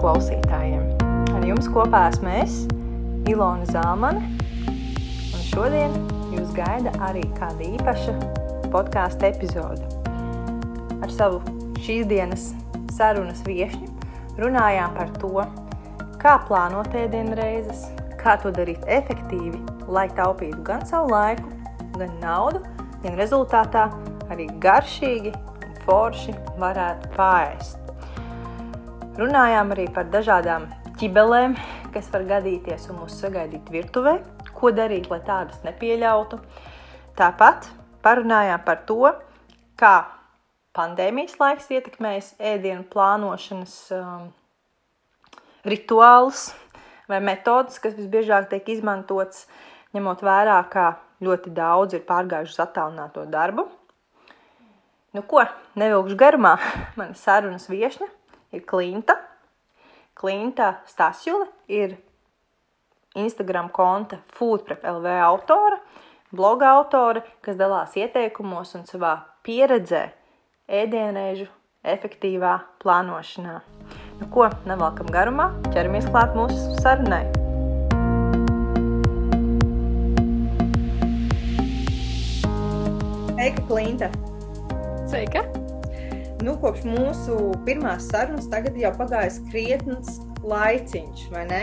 klausītājiem! Ar jums kopā esmu es, Ilona Zāmane, un šodien jūs gaida arī kāda īpaša podkāstu epizode. Ar savu šīs dienas sarunas viešņu runājām par to, kā plānot ēdienreizes, kā to darīt efektīvi, lai taupītu gan savu laiku, gan naudu, gan rezultātā arī garšīgi un forši varētu pāriest. Runājām arī par dažādām ķibelēm, kas var gadīties un mūs sagaidīt virtuvē, ko darīt, lai tādas nepieļautu. Tāpat parunājām par to, kā pandēmijas laiks ietekmēs ēdienu plānošanas um, rituālus vai metodas, kas visbiežāk tiek izmantotas, ņemot vērā, ka ļoti daudz ir pārgājuši uz attālināto darbu. Nu ko, nevilkšu garumā, mana sarunas viešņa ir Klinta. Klinta Stasjula ir Instagram konta Foodprep LV autore, bloga autore, kas dalās ieteikumos un savā pieredzē ēdienreižu efektīvā plānošanā. Nu ko, nevelkam garumā, ķeramies klāt mūsu sarunai. Sveika, Klinta! Sveika! Nu, kopš mūsu pirmās sarunas tagad jau pagājis krietns laiciņš, vai ne?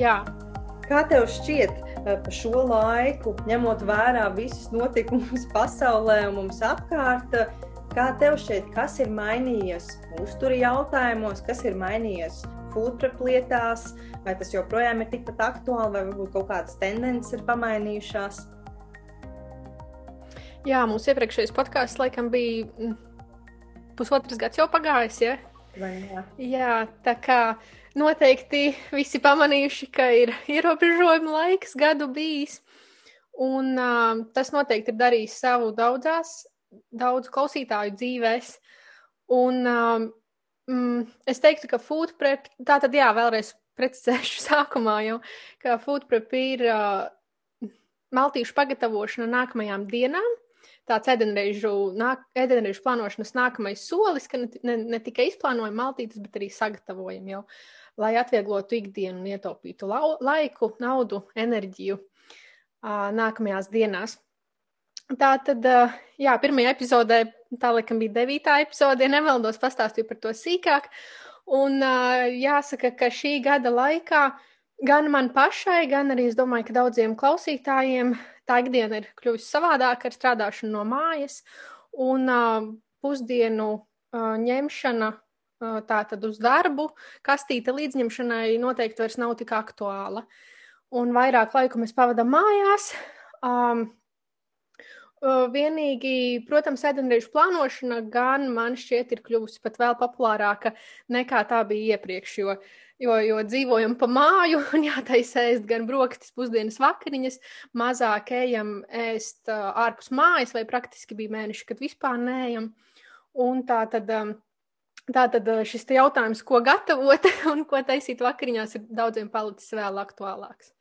Jā. Kā tev šķiet pa šo laiku, ņemot vērā visus notikumus pasaulē un mums apkārt, kā tev šķiet, kas ir mainījies uzturi jautājumos, kas ir mainījies foodprep lietās, vai tas joprojām ir tikpat aktuāli, vai varbūt kaut kādas tendences ir pamainījušās? Jā, mūsu iepriekšējais podkāsts laikam bija pusotrs gads jau pagājis. Ja? Vai, jā. jā, tā kā noteikti visi pamanījuši, ka ir ierobežojuma laiks gadu bijis. Un uh, tas noteikti ir darījis savu daudzās, daudzu klausītāju dzīvēs. Un um, mm, es teiktu, ka food prep, tā tad jā, vēlreiz precizēšu sākumā jau, ka food prep ir uh, maltīšu pagatavošana nākamajām dienām tāds ēdienreizu, nāk, ēdienreizu plānošanas nākamais solis, ka ne, ne, ne tikai izplānojam maltītes, bet arī sagatavojam jau, lai atvieglotu ikdienu un ietaupītu lau, laiku, naudu, enerģiju uh, nākamajās dienās. Tā tad, uh, jā, pirmajā epizodē, tā laikam bija devītā epizode, ja nemaldos, pastāstīju par to sīkāk. Un uh, jāsaka, ka šī gada laikā gan man pašai, gan arī es domāju, ka daudziem klausītājiem tā ikdiena ir kļuvusi savādāka ar strādāšanu no mājas, un uh, pusdienu uh, ņemšana uh, tātad uz darbu, kastīte līdzņemšanai noteikti vairs nav tik aktuāla. Un vairāk laiku mēs pavadām mājās. Um, Vienīgi, protams, ēdienreizu plānošana gan man šķiet ir kļuvusi pat vēl populārāka nekā tā bija iepriekš, jo uh, jo, jo dzīvojam pa māju un jātaisa ēst gan brokastis, pusdienas vakariņas, mazāk ejam ēst ārpus mājas, vai praktiski bija mēneši, kad vispār neejam. Un tā tad, tā tad šis jautājums, ko gatavot un ko taisīt vakariņās, ir daudziem palicis vēl aktuālāks.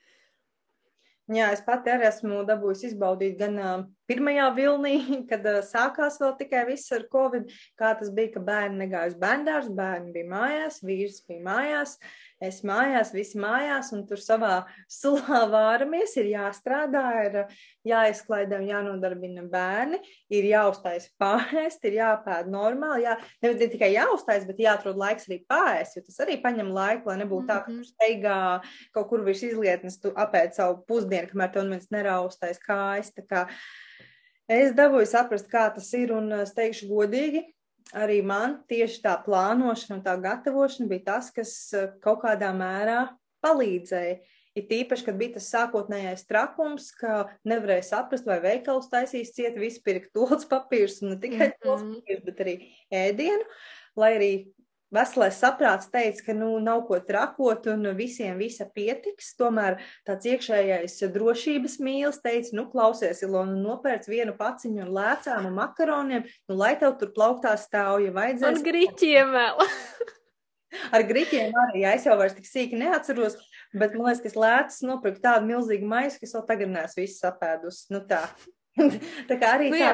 Jā, es pati arī esmu dabūjusi izbaudīt gan uh, pirmajā vilnī, kad uh, sākās vēl tikai viss ar covid, kā tas bija, ka bērni negāja uz bērndārs, bērni bija mājās, vīrs bija mājās, es mājās, visi mājās, un tur savā sulā vāramies, ir jāstrādā, ir jāizklaida un jānodarbina bērni, ir jāuztais pārēst, ir jāpēd normāli, jā, ne, tikai jāuztais, bet jāatrod laiks arī pārēst, jo tas arī paņem laiku, lai nebūtu tā, ka Mhm. tu steigā kaut kur virs izlietnes, tu apēd savu pusdienu, kamēr tev neviens neraustais kājas, tā kā es dabūju saprast, kā tas ir, un es teikšu godīgi, arī man tieši tā plānošana un tā gatavošana bija tas, kas eh, kaut kādā mērā palīdzēja. Ir tīpaši, kad bija tas sākotnējais trakums, ka nevarēja saprast, vai veikals taisīs ciet, visu pirkt tolts papīrs, un ne tikai tolts Mhm. papīrs, bet arī ēdienu, lai arī veselais saprāts teica, ka nu, nav ko trakot un visiem visa pietiks. Tomēr tāds iekšējais drošības mīlis teica, nu, klausies, Ilona, nopērc vienu paciņu ar lēcām un makaroniem, nu, lai tev tur plauktā stāv, ja Un vajadzēs. grīķiem vēl. Ar griķiem arī, jā, es jau vairs tik sīki neatceros, bet man liekas, ka es lēcas nopirku tādu milzīgu maisu, ka es vēl tagad neesmu visu sapēdus. Nu tā. tā kā arī Nu tā jā.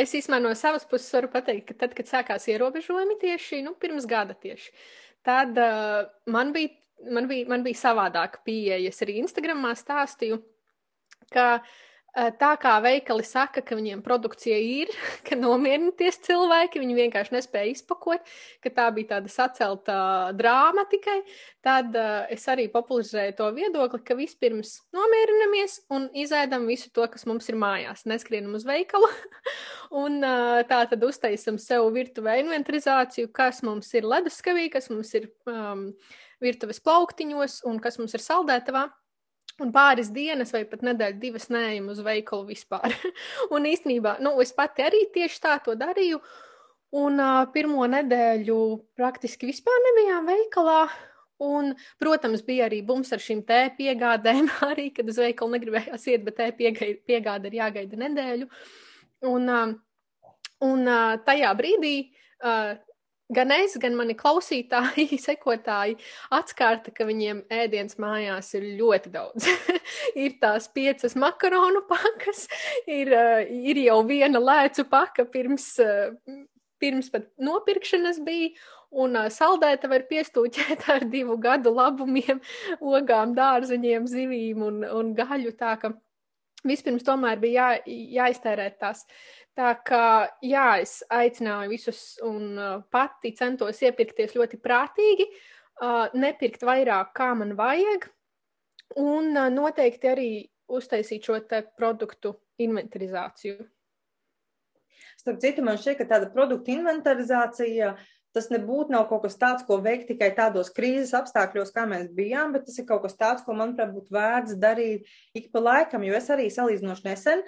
Es īstenībā no savas puses varu pateikt, ka tad, kad sākās ierobežojumi tieši nu, pirms gada, tieši, tad uh, man, bija, man, bija, man bija savādāka pieeja. Es arī Instagramā stāstīju, ka uh, tā kā veikali saka, ka viņiem produkcija ir, ka nomierināties cilvēki, viņi vienkārši nespēja izpakot, ka tā bija tāda sacelta drāma tikai, tad uh, es arī popularizēju to viedokli, ka vispirms nomierinamies un izēdam visu to, kas mums ir mājās. Neskrienam uz veikalu un uh, tā tad uztaisam sev virtuvē inventarizāciju, kas mums ir leduskavī, kas mums ir um, virtuves plauktiņos un kas mums ir saldētavā. Un pāris dienas vai pat nedēļu, divas neejam uz veikalu vispār. un īstenībā, nu, es pati arī tieši tā to darīju. Un uh, pirmo nedēļu praktiski vispār nebijām veikalā. Un, protams, bija arī bums ar šīm tēju piegādēm, arī, kad uz veikalu negribējās iet, bet tēju piegāde ir jāgaida nedēļu. Un, uh, un uh, tajā brīdī uh, gan es, gan mani klausītāji, sekotāji atskārta, ka viņiem ēdienas mājās ir ļoti daudz. ir tās piecas makaronu pakas, ir, uh, ir jau viena lēcu paka pirms, uh, pirms pat nopirkšanas bija, un uh, saldēta var piestūķēt ar divu gadu labumiem, ogām, dārzeņiem, zivīm un, un gaļu. Tā ka vispirms tomēr bija jā, jāiztērē tās Tā kā jā, es aicināju visus un uh, pati centos iepirkties ļoti prātīgi, uh, nepirkt vairāk, kā man vajag, un uh, noteikti arī uztaisīt šo produktu inventarizāciju. Starp citu, man šķiet, ka tāda produktu inventarizācija tas nebūtu kaut kas tāds, ko veikt tikai tādos krīzes apstākļos, kā mēs bijām, bet tas ir kaut kas tāds, ko, manuprāt, būtu vērts darīt ik pa laikam, jo es arī salīdzinoši nesen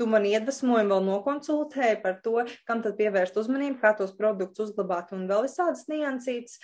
Tu man iedvesmoji, vēl nokonsultēji par to, kam tad pievērst uzmanību, kā tos produktus uzglabāt un vēl visādas niansītas.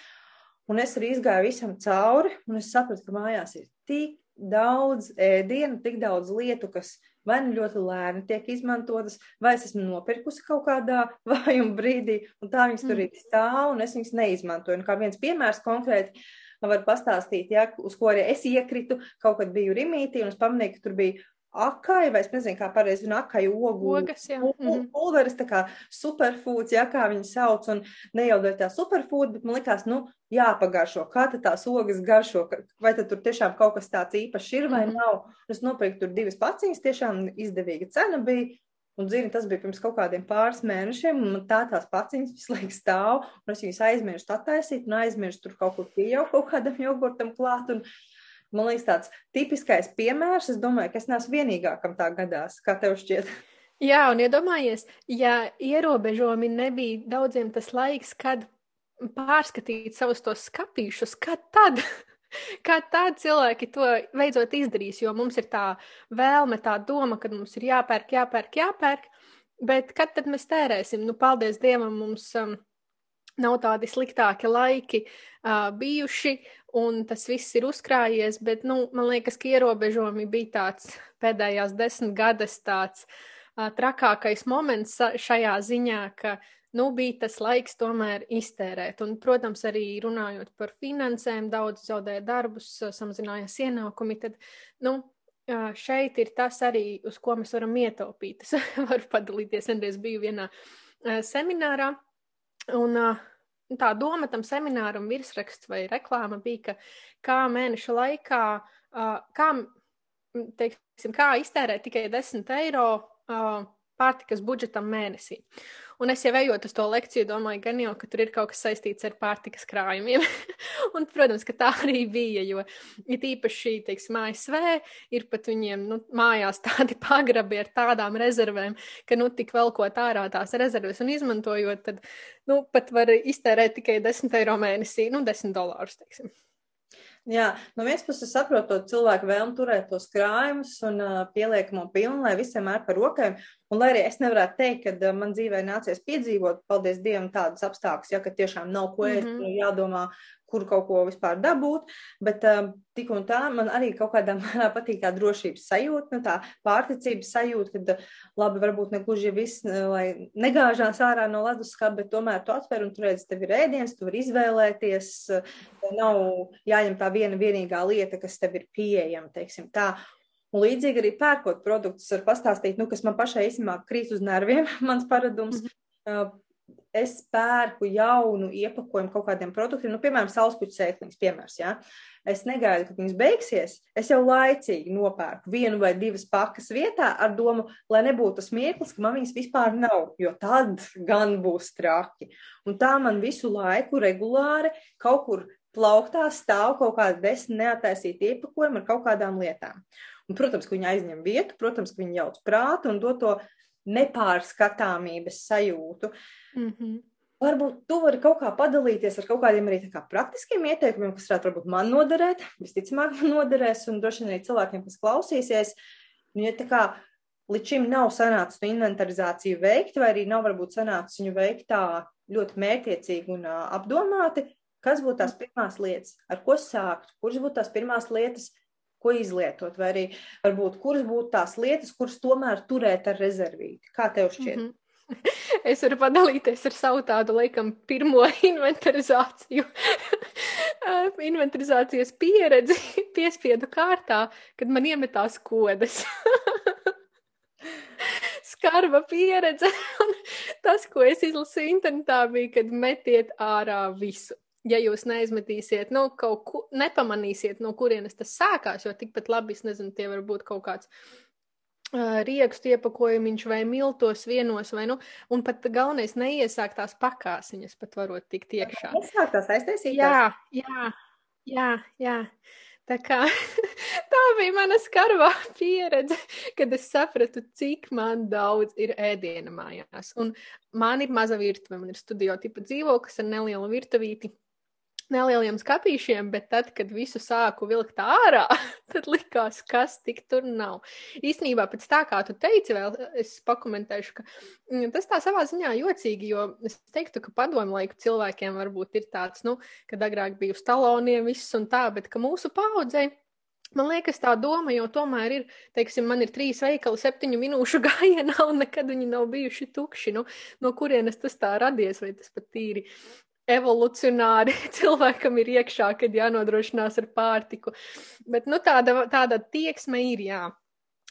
Un es arī izgāju visam cauri, un es sapratu, ka mājās ir tik daudz ēdienu, tik daudz lietu, kas vai nu ļoti lēni tiek izmantotas, vai es esmu nopirkusi kaut kādā vājuma brīdī, un tā viņas mm. tur ir stāv, un es viņas neizmantoju. Un kā viens piemērs konkrēti, var pastāstīt, ja, uz ko arī es iekritu, kaut kad biju Rimītī, un es pamanīju, ka tur bija akai, vai es nezinu, kā pareizi zinu, akai ogu. Ogas, jā. Mhm. Pulveris, tā kā superfoods, jā, kā viņi sauc, un ne jau dēļ tā superfood, bet man likās, nu, jāpagaršo, kā tad tās ogas garšo, vai tad tur tiešām kaut kas tāds īpašs ir vai mm -hmm. nav. Es nopirku tur divas paciņas, tiešām izdevīga cena bija. Un, zini, tas bija pirms kaut kādiem pāris mēnešiem, un tā tās paciņas visu laiku stāv, un es viņas aizmirstu attaisīt, un aizmirstu tur kaut kur pieaugt kaut kādam jogurtam klāt. Un, Man liekas, tāds tipiskais piemērs. Es domāju, ka es neesmu vienīgā, kam tā gadās. Kā tev šķiet? Jā, un iedomājies, ja ierobežojumi nebija daudziem tas laiks, kad pārskatīt savus tos skapīšus, kad tad? Kā tādi cilvēki to beidzot izdarīs, jo mums ir tā vēlme, tā doma, ka mums ir jāpērk, jāpērk, jāpērk, bet kad tad mēs tērēsim? Nu, paldies Dievam, mums um, nav tādi sliktāki laiki uh, bijuši, un tas viss ir uzkrājies, bet, nu, man liekas, ka ierobežojumi bija tāds pēdējās desmit gades tāds uh, trakākais moments šajā ziņā, ka, nu, bija tas laiks tomēr iztērēt. Un, protams, arī runājot par finansēm, daudz zaudēja darbus, samazinājās ienākumi, tad, nu, šeit ir tas arī, uz ko mēs varam ietaupīt. Es varu padalīties, vienreiz biju vienā seminārā, un uh, tā doma tam semināram, virsraksts vai reklāma bija, ka kā mēneša laikā, uh, kā, teiksim, kā iztērēt tikai 10 eiro uh, pārtikas budžetam mēnesī. Un es jau ejot uz to lekciju, domāju, gan jau, ka tur ir kaut kas saistīts ar pārtikas krājumiem. un, protams, ka tā arī bija, jo ir īpaši, teiksim, ASV ir pat viņiem nu, mājās tādi pagrabi ar tādām rezervēm, ka, nu, tik velkot ārā tās rezerves un izmantojot, tad, nu, pat var iztērēt tikai 10 eiro mēnesī, nu, 10 dolārus, teiksim. Jā, no vienas puses saprotot cilvēku vēlmu turēt tos krājumus un uh, pieliekamo pilnu, lai visiem ir par rokām. Un lai arī es nevarētu teikt, ka uh, man dzīvē nācies piedzīvot, paldies Dievam, tādas apstākļus, ja ka tiešām nav ko ēst, mm -hmm. jādomā, kur kaut ko vispār dabūt. Bet uh, tik un tā man arī kaut kādā mērā patīk tā drošības sajūta, nu, tā pārticības sajūta, kad uh, labi, varbūt ne gluži viss, lai negāžās ārā no leduskapa, bet tomēr tu atver un tur redz, tev ir ēdiens, tu vari izvēlēties. Nav jāņem tā viena vienīgā lieta, kas tev ir pieejama, teiksim tā. Un līdzīgi arī pērkot produktus, var pastāstīt, nu, kas man pašai īstenībā krīt uz nerviem, mans paradums. Mm -hmm. Es pērku jaunu iepakojumu kaut kādiem produktiem, nu, piemēram, saulespuķu sēkliņas, piemērs. Ja? Es negaidu, kad viņas beigsies. Es jau laicīgi nopērku vienu vai divas pakas vietā ar domu, lai nebūtu tas mirklis, ka man viņas vispār nav, jo tad gan būs traki. Un tā man visu laiku regulāri kaut kur plauktā stāv kaut kāda desmit neataisīta iepakojuma ar kaut kādām lietām. Un, protams, ka viņi aizņem vietu, protams, ka viņi jauc prātu un dod to nepārskatāmības sajūtu. Mm -hmm. Varbūt tu vari kaut kā padalīties ar kaut kādiem arī kā praktiskiem ieteikumiem, kas varētu varbūt man noderēt, visticamāk, man noderēs, un droši vien arī cilvēkiem, kas klausīsies. Nu, ja tā kā līdz šim nav sanācis inventarizāciju veikt, vai arī nav varbūt sanācis viņu veikt tā ļoti mērķiecīgi un apdomāti, kas būtu tās pirmās lietas, ar ko sākt, kuras būtu tās pirmās lietas, ko izlietot, vai arī varbūt kuras būtu tās lietas, kuras tomēr turēt ar rezervīti. Kā tev šķiet? Mm -hmm. Es varu padalīties ar savu tādu, laikam, pirmo inventarizāciju, inventarizācijas pieredzi piespiedu kārtā, kad man iemetās kodas. Skarba pieredze. Un tas, ko es izlasīju internetā, bija, kad metiet ārā visu. Ja jūs neizmetīsiet, nu, kaut ko nepamanīsiet, no kurienes tas sākās, jo tikpat labi, es nezinu, tie var būt kaut kāds riekstu iepakojumiņš vai miltos vienos, vai nu, un pat galvenais neiesākt tās pakāsiņas, pat varot tikt iekšā. Iesākt tās aiztaisīt? Jā, jā, jā, jā. Tā kā tā bija mana skarbā pieredze, kad es sapratu, cik man daudz ir ēdiena mājās. Un man ir maza virtuve, man ir studio tipa dzīvoklis ar nelielu virtuvīti nelieliem skāpīšiem, bet tad, kad visu sāku vilkt ārā, tad likās, kas tik tur nav. Īsnībā pēc tā, kā tu teici, vēl es pakomentēšu, ka mm, tas tā savā ziņā jocīgi, jo es teiktu, ka padomu laiku cilvēkiem varbūt ir tāds, nu, kad agrāk bija uz taloniem viss un tā, bet ka mūsu paudzei. Man liekas, tā doma jau tomēr ir, teiksim, man ir trīs veikali septiņu minūšu gājienā, un nekad viņi nav bijuši tukši. Nu, no kurienes tas tā radies, vai tas pat tīri evolucionāri cilvēkam ir iekšā, kad jānodrošinās ar pārtiku. Bet nu, tāda, tāda tieksme ir, jā.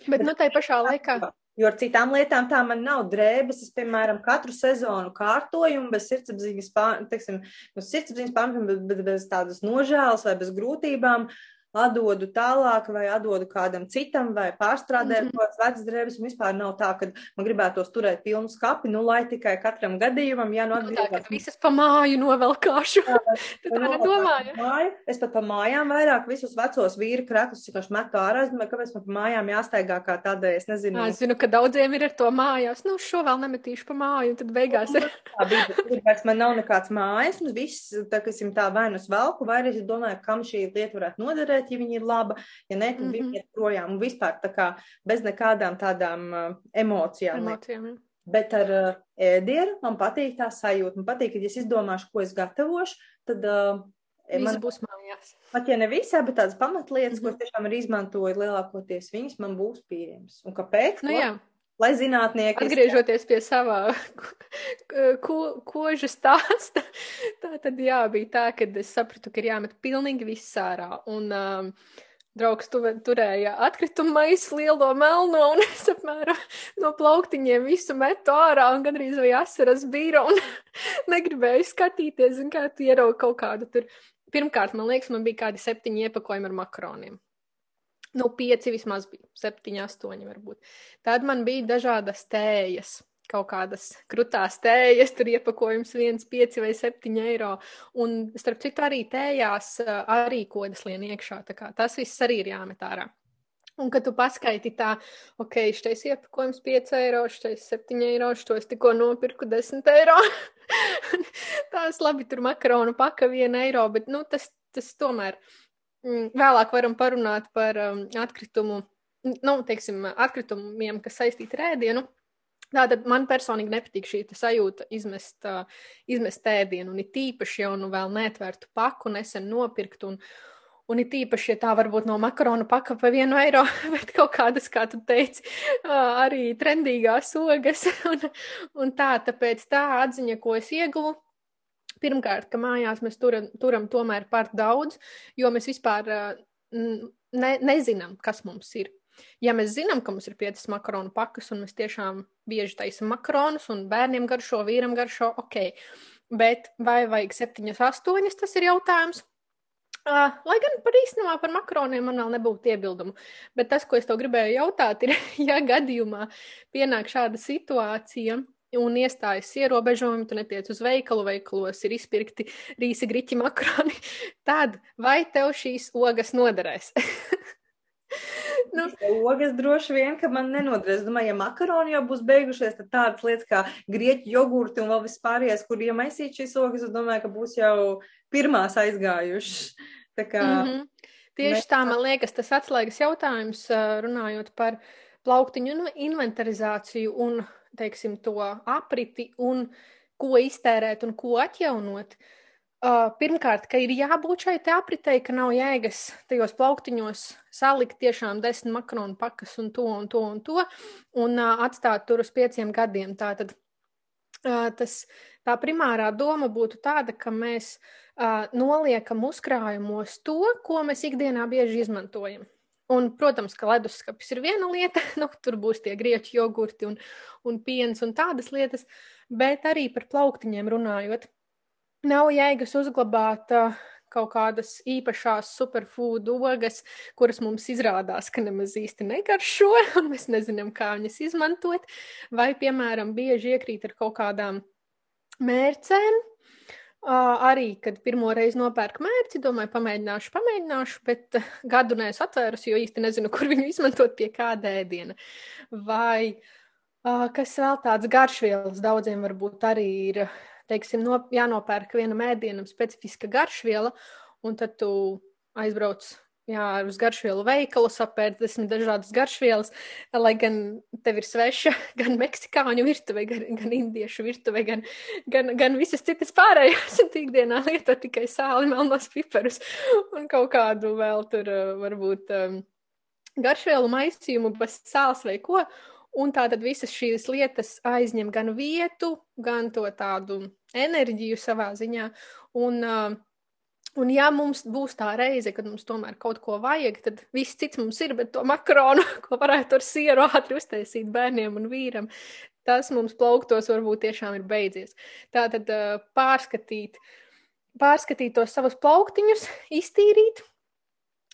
Bet nu, tai pašā laikā. Jo ar citām lietām tā man nav drēbes. Es, piemēram, katru sezonu kārtoju, bez sirdsapziņas pārmetuma, bet, bet bez tādas nožēlas vai bez grūtībām. Uh, atdodu tālāk, vai atdodu kādam citam, vai pārstrādāju mm -hmm. kaut kādas vecas drēbes. Vispār nav tā, ka man gribētos turēt pilnu skapi, nu, lai tikai katram gadījumam, ja nu atgriežas. Nu, tā, visas pa māju novelkāšu. Jā, tā nedomāju. Māju. Es pat pa mājām vairāk visus vecos vīru kreklus, vienkārši metu ārā. Es domāju, kāpēc man pa mājām jāsteigā kā tādai, es nezinu. Es zinu, ka daudziem ir ar to mājās. Nu, šo vēl nemetīšu pa māju, un tad beigās ir. tā bija, bet man nav nekāds mājas, un viss, tā, kas ir tā vai nu svelku, vai arī es domāju, kam šī lieta varētu noderēt redzēt, ja viņa ir laba, ja nē, tad mm -hmm. viņa iet projām un vispār tā kā bez nekādām tādām uh, emocijām. emocijām. Bet ar uh, ēdienu man patīk tā sajūta. Man patīk, ka ja es izdomāšu, ko es gatavošu, tad uh, Viss man būs mājās. Pat ja ne visā, bet tādas pamatlietas, mm -hmm. ko es tiešām arī izmantoju, lielākoties viņas man būs pieejamas. Un kāpēc? Nu. Lai zinātnieki. Atgriežoties pie savā ko, kožas stāsta, tā tad jā, bija tā, ka es sapratu, ka ir jāmet pilnīgi viss ārā. Un, um, draugs tu, turēja atkritumu maisu lielo melno, un es apmēram no plauktiņiem visu metu ārā, un gandrīz vai asaras bija, un negribēju skatīties, un kā tu ieraugi kaut kādu tur. Pirmkārt, man liekas, man bija kādi septiņi iepakojumi ar makaroniem. Nu, pieci vismaz bija, septiņi, astoņi varbūt. Tad man bija dažādas tējas, kaut kādas krutās tējas, tur iepakojums viens, pieci vai septiņi eiro. Un, starp citu, arī tējās arī kodas lien iekšā. Tas viss arī ir jāmet ārā. Un, kad tu paskaiti tā, ok, šis iepakojums 5 eiro, šis 7 eiro, šo es tikko nopirku 10 eiro. Tās labi, tur makaronu paka 1 eiro, bet, nu, tas, tas tomēr Mm, vēlāk varam parunāt par um, atkritumu, nu, teiksim, atkritumiem, kas saistīti ar ēdienu. Tātad man personīgi nepatīk šī sajūta izmest, uh, izmest ēdienu, un it īpaši jau nu vēl neatvērtu paku, nesen nopirkt, un, un it īpaši, ja tā varbūt no makaronu paka pa vienu eiro, bet kaut kādas, kā tu teici, uh, arī trendīgās ogas, un, un tā, tāpēc tā atziņa, ko es ieguvu, Pirmkārt, ka mājās mēs turam, turam tomēr par daudz, jo mēs vispār ne, nezinām, kas mums ir. Ja mēs zinām, ka mums ir piecas makaronu pakas, un mēs tiešām bieži taisam makaronus, un bērniem garšo, vīram garšo, ok. Bet vai vajag septiņas, astoņas, tas ir jautājums. Uh, lai gan par īstenībā par makaroniem man vēl nebūtu iebildumu. Bet tas, ko es tev gribēju jautāt, ir, ja gadījumā pienāk šāda situācija, un iestājas ierobežojumi, tu netiec uz veikalu, veikalos ir izpirkti rīsa griķi makaroni, tad vai tev šīs ogas noderēs? nu. Ogas droši vien, ka man nenoderēs. Domāju, ja makaroni jau būs beigušies, tad tādas lietas kā grieķu jogurti un vēl vispārējais, kur iemaisīt šīs ogas, es domāju, ka būs jau pirmās aizgājušas. Tā kā, mm -hmm. Tieši mēs... tā, man liekas, tas atslēgas jautājums, runājot par plauktiņu inventarizāciju un teiksim, to apriti un ko iztērēt un ko atjaunot. Uh, pirmkārt, ka ir jābūt šai apritei, ka nav jēgas tajos plauktiņos salikt tiešām desmit makaronu pakas un to un to un to un uh, atstāt tur uz pieciem gadiem. Tātad uh, tas, tā primārā doma būtu tāda, ka mēs noliekam uzkrājumos to, ko mēs ikdienā bieži izmantojam. Un, protams, ka leduskapis ir viena lieta, nu, tur būs tie grieķu jogurti un, un piens un tādas lietas, bet arī par plauktiņiem runājot. Nav jēgas uzglabāt uh, kaut kādas īpašās superfood ogas, kuras mums izrādās, ka nemaz īsti negaršo, un mēs nezinām, kā viņas izmantot, vai, piemēram, bieži iekrīt ar kaut kādām mērcēm, arī, kad pirmo reizi nopērku mērci, domāju, pamēģināšu, pamēģināšu, bet uh, gadu neesmu atvērusi, jo īsti nezinu, kur viņu izmantot pie kāda ēdiena. Vai kas vēl tāds garšvielas daudziem varbūt arī ir, teiksim, no, jānopērk vienam ēdienam specifiska garšviela, un tad tu aizbrauc jā, uz garšvielu veikalu, sapērt desmit dažādas garšvielas, lai gan tev ir sveša gan meksikāņu virtuve, gan, gan indiešu virtuve, gan, gan, gan visas citas pārējās, un ikdienā lieto tikai sāli, melnos piperus un kaut kādu vēl tur varbūt um, garšvielu maisījumu bez sāls vai ko. Un tā tad visas šīs lietas aizņem gan vietu, gan to tādu enerģiju savā ziņā. Un, uh, Un, ja mums būs tā reize, kad mums tomēr kaut ko vajag, tad viss cits mums ir, bet to makaronu, ko varētu ar sieru ātri uztaisīt bērniem un vīram, tas mums plauktos varbūt tiešām ir beidzies. Tā tad pārskatīt, pārskatīt tos savus plauktiņus, iztīrīt,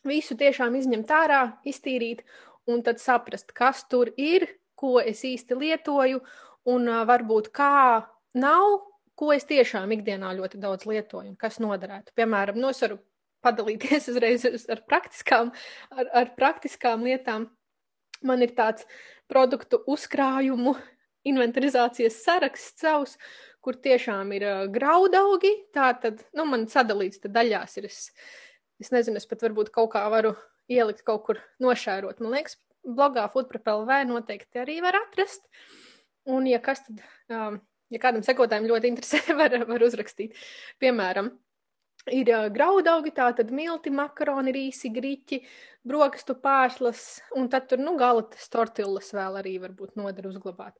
visu tiešām izņemt ārā, iztīrīt un tad saprast, kas tur ir, ko es īsti lietoju un varbūt kā nav ko es tiešām ikdienā ļoti daudz lietoju un kas noderētu. Piemēram, nosaru padalīties uzreiz ar praktiskām, ar, ar praktiskām lietām. Man ir tāds produktu uzkrājumu inventarizācijas saraksts savs, kur tiešām ir graudaugi. Tā tad, nu, man sadalīts daļās ir. Es, es nezinu, es pat varbūt kaut kā varu ielikt kaut kur nošērot. Man liekas, blogā Foodprepelv noteikti arī var atrast. Un, ja kas tad um, ja kādam sekotājiem ļoti interesē, var, var uzrakstīt. Piemēram, ir graudaugi, tātad milti, makaroni, rīsi, griķi, brokastu pārslas, un tad tur, nu, galatas tortillas vēl arī varbūt noder uzglabāt.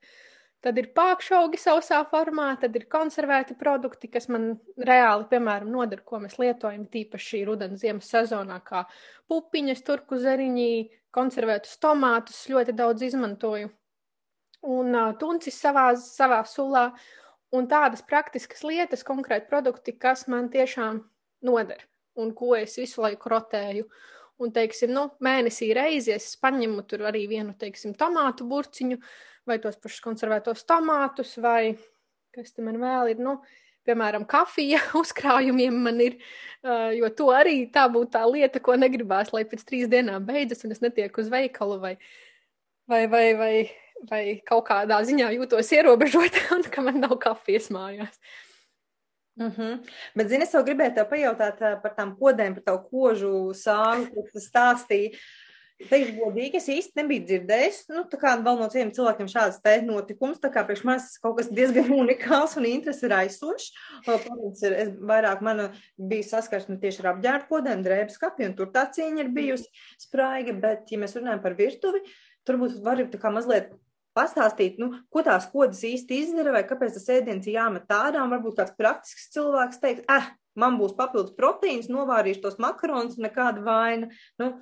Tad ir pākšaugi sausā formā, tad ir konservēti produkti, kas man reāli, piemēram, noder, ko mēs lietojam tīpaši rudens ziemas sezonā, kā pupiņas, turku zariņī, konservētus tomātus ļoti daudz izmantoju un uh, tuncis savā, savā sulā, un tādas praktiskas lietas, konkrēti produkti, kas man tiešām noder un ko es visu laiku rotēju. Un, teiksim, nu, mēnesī reizi es paņemu tur arī vienu, teiksim, tomātu burciņu, vai tos pašus konservētos tomātus, vai kas man vēl ir, nu, piemēram, kafija uzkrājumiem man ir, jo to arī tā būtu tā lieta, ko negribās, lai pēc trīs dienām beidzas un es netieku uz veikalu vai, vai, vai, vai vai kaut kādā ziņā jūtos ierobežota un ka man nav kafijas mājās. Mm -hmm. Bet, zini, es vēl gribēju te pajautāt par tām kodēm, par tavu kožu sānu, ko tu stāstīji. Teikšu, godīgi, es īsti nebiju dzirdējis, nu, tā kā vēl no citiem cilvēkiem šāds te notikums, tā kā priekš manis kaut kas diezgan unikāls un interesi raisošs. Protams, ir, es vairāk man bija saskarsme tieši ar apģērbu kodēm, drēbes kapi, un tur tā cīņa ir bijusi spraiga, bet, ja mēs runājam par virtuvi, turbūt var tā kā mazliet pastāstīt, nu, ko tās kodas īsti izdara, vai kāpēc tas ēdiens ir jāmet ārā. Varbūt kāds praktisks cilvēks teiks, ah, man būs papildus proteīns, novārīšu tos makaronus, nekāda vaina. Nu,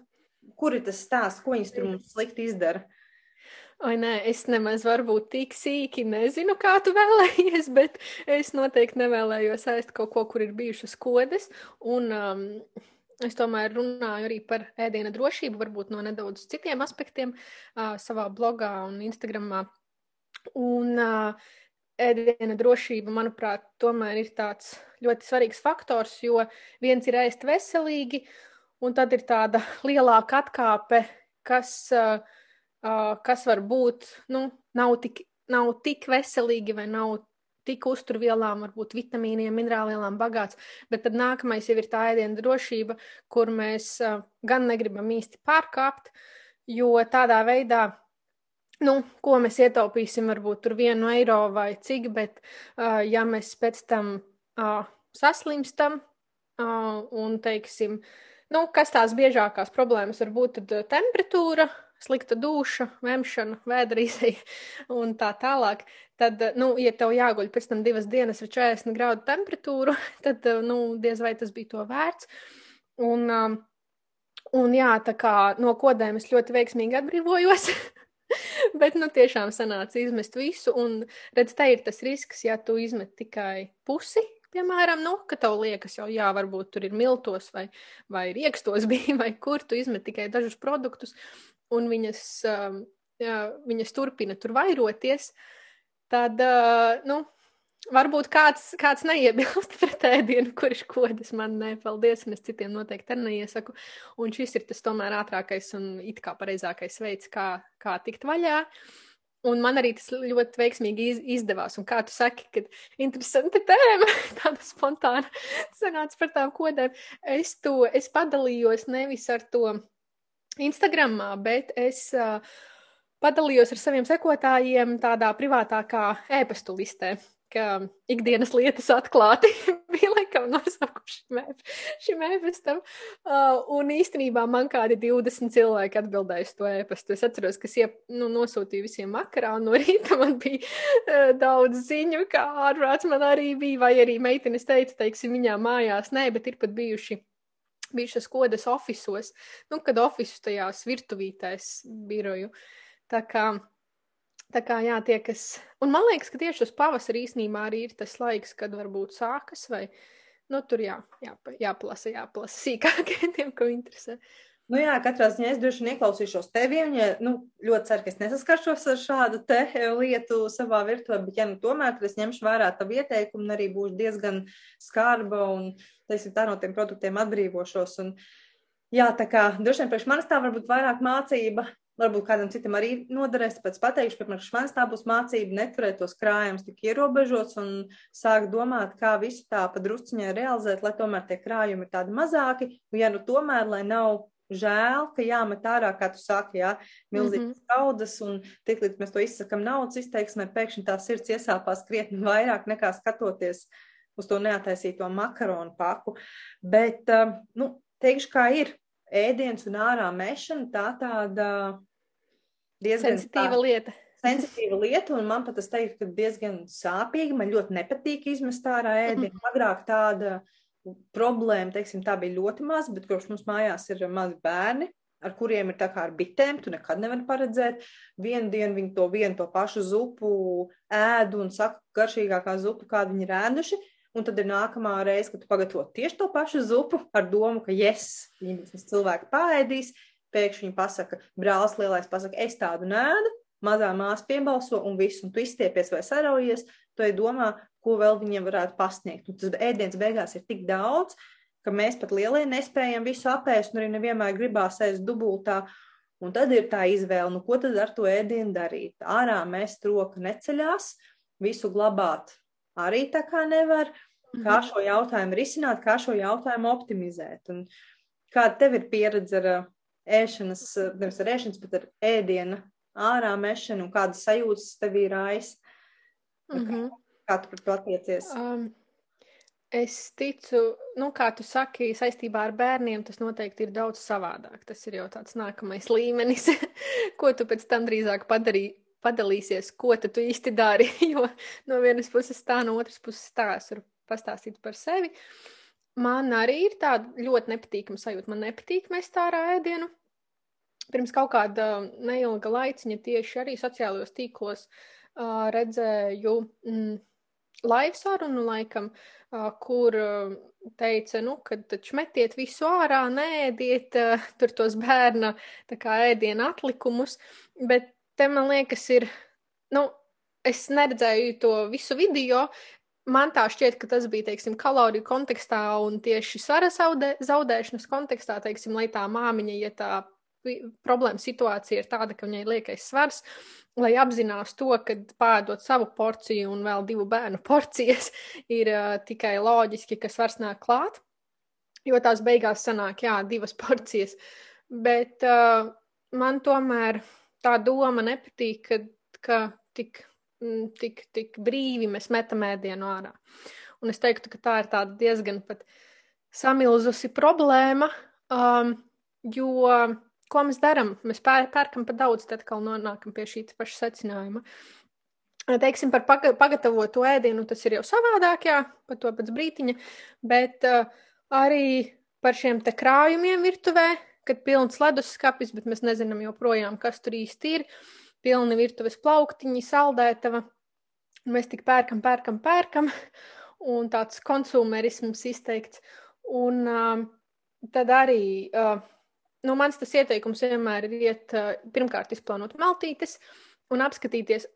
kur ir tas stāsts, ko viņas tur mums slikti izdara? Oi, nē, es nemaz varbūt tik sīki nezinu, kā tu vēlējies, bet es noteikti nevēlējos ēst kaut ko, kur ir bijušas kodes. Un um, es tomēr runāju arī par ēdiena drošību, varbūt no nedaudz citiem aspektiem uh, savā blogā un Instagramā. Un uh, ēdiena drošība, manuprāt, tomēr ir tāds ļoti svarīgs faktors, jo viens ir ēst veselīgi, un tad ir tāda lielāka atkāpe, kas. Uh, uh, kas var būt, nu, nav tik, nav tik veselīgi vai nav tik uzturvielām, varbūt vitamīniem, minerālvielām bagāts, bet tad nākamais jau ir tā ēdiena drošība, kur mēs uh, gan negribam īsti pārkāpt, jo tādā veidā, nu, ko mēs ietaupīsim, varbūt tur vienu eiro vai cik, bet uh, ja mēs pēc tam uh, saslimstam uh, un teiksim, nu, kas tās biežākās problēmas var būt, tad temperatūra, slikta duša, vemšana, vēdrīzei un tā tālāk, tad, nu, ja tev jāguļ pēc tam divas dienas ar 40 grādu temperatūru, tad, nu, diez vai tas bija to vērts. Un, um, un jā, tā kā no kodēm es ļoti veiksmīgi atbrīvojos. Bet, nu, tiešām sanāca izmest visu, un redz, te ir tas risks, ja tu izmet tikai pusi, piemēram, nu, ka tev liekas, jau, jā, varbūt tur ir miltos vai, vai riekstos bija, vai kur tu izmet tikai dažus produktus, un viņas, um, jā, viņas turpina tur vairoties, tad, uh, nu, varbūt kāds, kāds neiebilst pret ēdienu, kurš kodas man nepaldies, un es citiem noteikti neiesaku. Un šis ir tas tomēr ātrākais un it kā pareizākais veids, kā, kā tikt vaļā. Un man arī tas ļoti veiksmīgi iz, izdevās. Un kā tu saki, kad interesanti tēma, tāda spontāna sanāca par tām kodēm. Es to, es padalījos nevis ar to Instagramā, bet es uh, padalījos ar saviem sekotājiem tādā privātākā ēpastu listē, ka ikdienas lietas atklāti bija laikam nosaukuši šim ēpastam. Uh, un īstenībā man kādi 20 cilvēki atbildēja uz to ēpastu. Es atceros, ka es nu, nosūtīju visiem vakarā, un no rīta man bija uh, daudz ziņu, kā ārprāts man arī bija, vai arī meitenes teica, teiksim, viņām mājās, nē, bet ir pat bijuši bijušas kodas ofisos, nu, kad ofisu tajās virtuvītēs biroju. Tā kā, tā kā jā, tie, kas, un man liekas, ka tieši uz pavasari īsnībā arī ir tas laiks, kad varbūt sākas vai, nu, tur jā, jā, jāplasa, jāplasa sīkāk tiem, ko interesē. Nu jā, katrā ziņā es droši vien ieklausīšos tevi, ja, nu, ļoti ceru, ka es nesaskaršos ar šādu te lietu savā virtuvē, bet ja nu tomēr, es ņemšu vērā tavu ieteikumu arī būšu diezgan skarba un, teiksim, tā no tiem produktiem atbrīvošos. Un, jā, tā kā droši vien priekš manis tā varbūt vairāk mācība, varbūt kādam citam arī noderēs, tāpēc pateikšu, priekš manis tā būs mācība neturēt tos krājumus tik ierobežots un sākt domāt, kā visu tā pa drusciņai realizēt, lai tomēr tie krājumi ir tādi mazāki, un ja nu tomēr, lai nav žēl, ka jāmet ārā, kā tu saki, jā, milzīgas mm -hmm. kaudas, un tiklīdz mēs to izsakam naudas izteiksmē, pēkšņi tā sirds iesāpās krietni vairāk nekā skatoties uz to neataisīto makaronu paku. Bet, um, nu, teikšu, kā ir ēdiens un ārā mešana, tā tāda diezgan sensitīva tā, lieta. Sensitīva lieta, un man pat tas teikt, ka diezgan sāpīga. Man ļoti nepatīk izmest ārā ēdienu. Mm -hmm. Agrāk tāda problēma, teiksim, tā bija ļoti maza, bet kopš mums mājās ir mazi bērni, ar kuriem ir tā kā ar bitēm, tu nekad nevari paredzēt. Vienu dienu viņi to vienu to pašu zupu ēd un saka, garšīgākā zupa, kādu viņi ir ēduši. Un tad ir nākamā reize, kad tu pagatavo tieši to pašu zupu ar domu, ka yes, viņi cilvēki pāēdīs. Pēkšņi viņi pasaka, brālis lielais pasaka, es tādu nēdu, mazā māsa piebalso un viss, un tu izstiepies vai saraujies, tu ej domā, ko vēl viņiem varētu pasniegt. Un tas ēdiens beigās ir tik daudz, ka mēs pat lielie nespējam visu apēst, un arī nevienmēr gribās ēst dubultā. Un tad ir tā izvēle, nu ko tad ar to ēdienu darīt? Ārā mēs roka neceļās, visu glabāt arī tā kā nevar. Kā mhm. šo jautājumu risināt, kā šo jautājumu optimizēt? Un kāda tev ir pieredze ar ēšanas, nevis ar ēšanas, bet ar ēdienu ārā mešanu un kādas sajūtas tev ir ais? Mm -hmm. Kā tu par to attiecies? Um, es ticu, nu, kā tu saki, saistībā ar bērniem tas noteikti ir daudz savādāk. Tas ir jau tāds nākamais līmenis, ko tu pēc tam drīzāk padarīji. Padalīsies, ko tu īsti dari. Jo no vienas puses tā, no otras puses tā, es varu pastāstīt par sevi. Man arī ir tāda ļoti nepatīkama sajūta. Man nepatīk mest ārā ēdienu. pirms kaut kāda neilga laiciņa tieši arī sociālajos tīklos uh, redzēju mm, live sarunu laikam, uh, kur uh, teica, nu, ka taču metiet visu ārā, nēdiet uh, tur tos bērna tā kā ēdienu atlikumus, bet te man liekas ir, nu, es neredzēju to visu video, man tā šķiet, ka tas bija, teiksim, kaloriju kontekstā un tieši svara zaudē, zaudēšanas kontekstā, teiksim, lai tā māmiņa, ja tā problēma situācija ir tāda, ka viņai liekais svars, lai apzinās to, ka pēdot savu porciju un vēl divu bērnu porcijas ir uh, tikai loģiski, ka svars nāk klāt, jo tās beigās sanāk, jā, divas porcijas. Bet uh, man tomēr tā doma nepatīk, ka, ka tik tik, tik brīvi mēs metam ēdienu ārā. Un es teiktu, ka tā ir diezgan pat samilzusi problēma, um, jo ko mēs darām? Mēs pērkam par daudz, tad atkal nonākam pie šī paša secinājuma. Teiksim, par paga pagatavotu ēdienu tas ir jau savādāk, jā, par to pēc brītiņa, bet uh, arī par šiem te krājumiem virtuvē, kad pilns leduskapis, bet mēs nezinām joprojām, kas tur īsti ir. Pilni virtuves plauktiņi, saldētava. Mēs tik pērkam, pērkam, pērkam, un tāds konsumerisms izteikts. Un uh, tad arī, uh, nu, mans tas ieteikums vienmēr ir iet, pirmkārt, izplānot maltītes un apskatīties,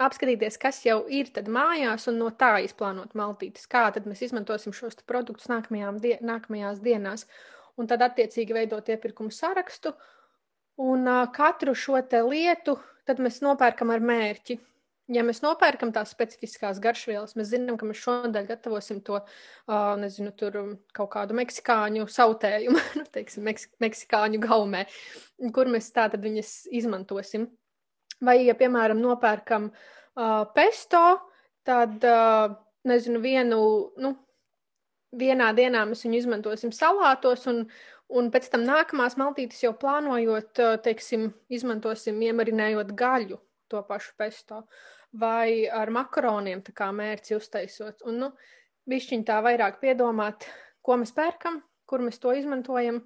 apskatīties, kas jau ir mājās, un no tā izplānot maltītes, kā tad mēs izmantosim šos produktus die nākamajās dienās. Un tad attiecīgi veidot iepirkumu sarakstu, un uh, katru šo lietu mēs nopērkam ar mērķi. Ja mēs nopērkam tās specifiskās garšvielas, mēs zinām, ka mēs šodien gatavosim to, uh, nezinu, tur kaut kādu meksikāņu sautējumu, nu, teiksim, meks meksikāņu gaumē, kur mēs tātad viņas izmantosim. Vai, ja, piemēram, nopērkam uh, pesto, tad, uh, nezinu, vienu, nu, vienā dienā mēs viņu izmantosim salātos, un, Un pēc tam nākamās maltītes jau plānojot, teiksim, izmantosim iemarinējot gaļu, to pašu pesto, vai ar makaroniem tā kā mērķi uztaisot. Un, nu, bišķiņ tā vairāk piedomāt, ko mēs pērkam, kur mēs to izmantojam.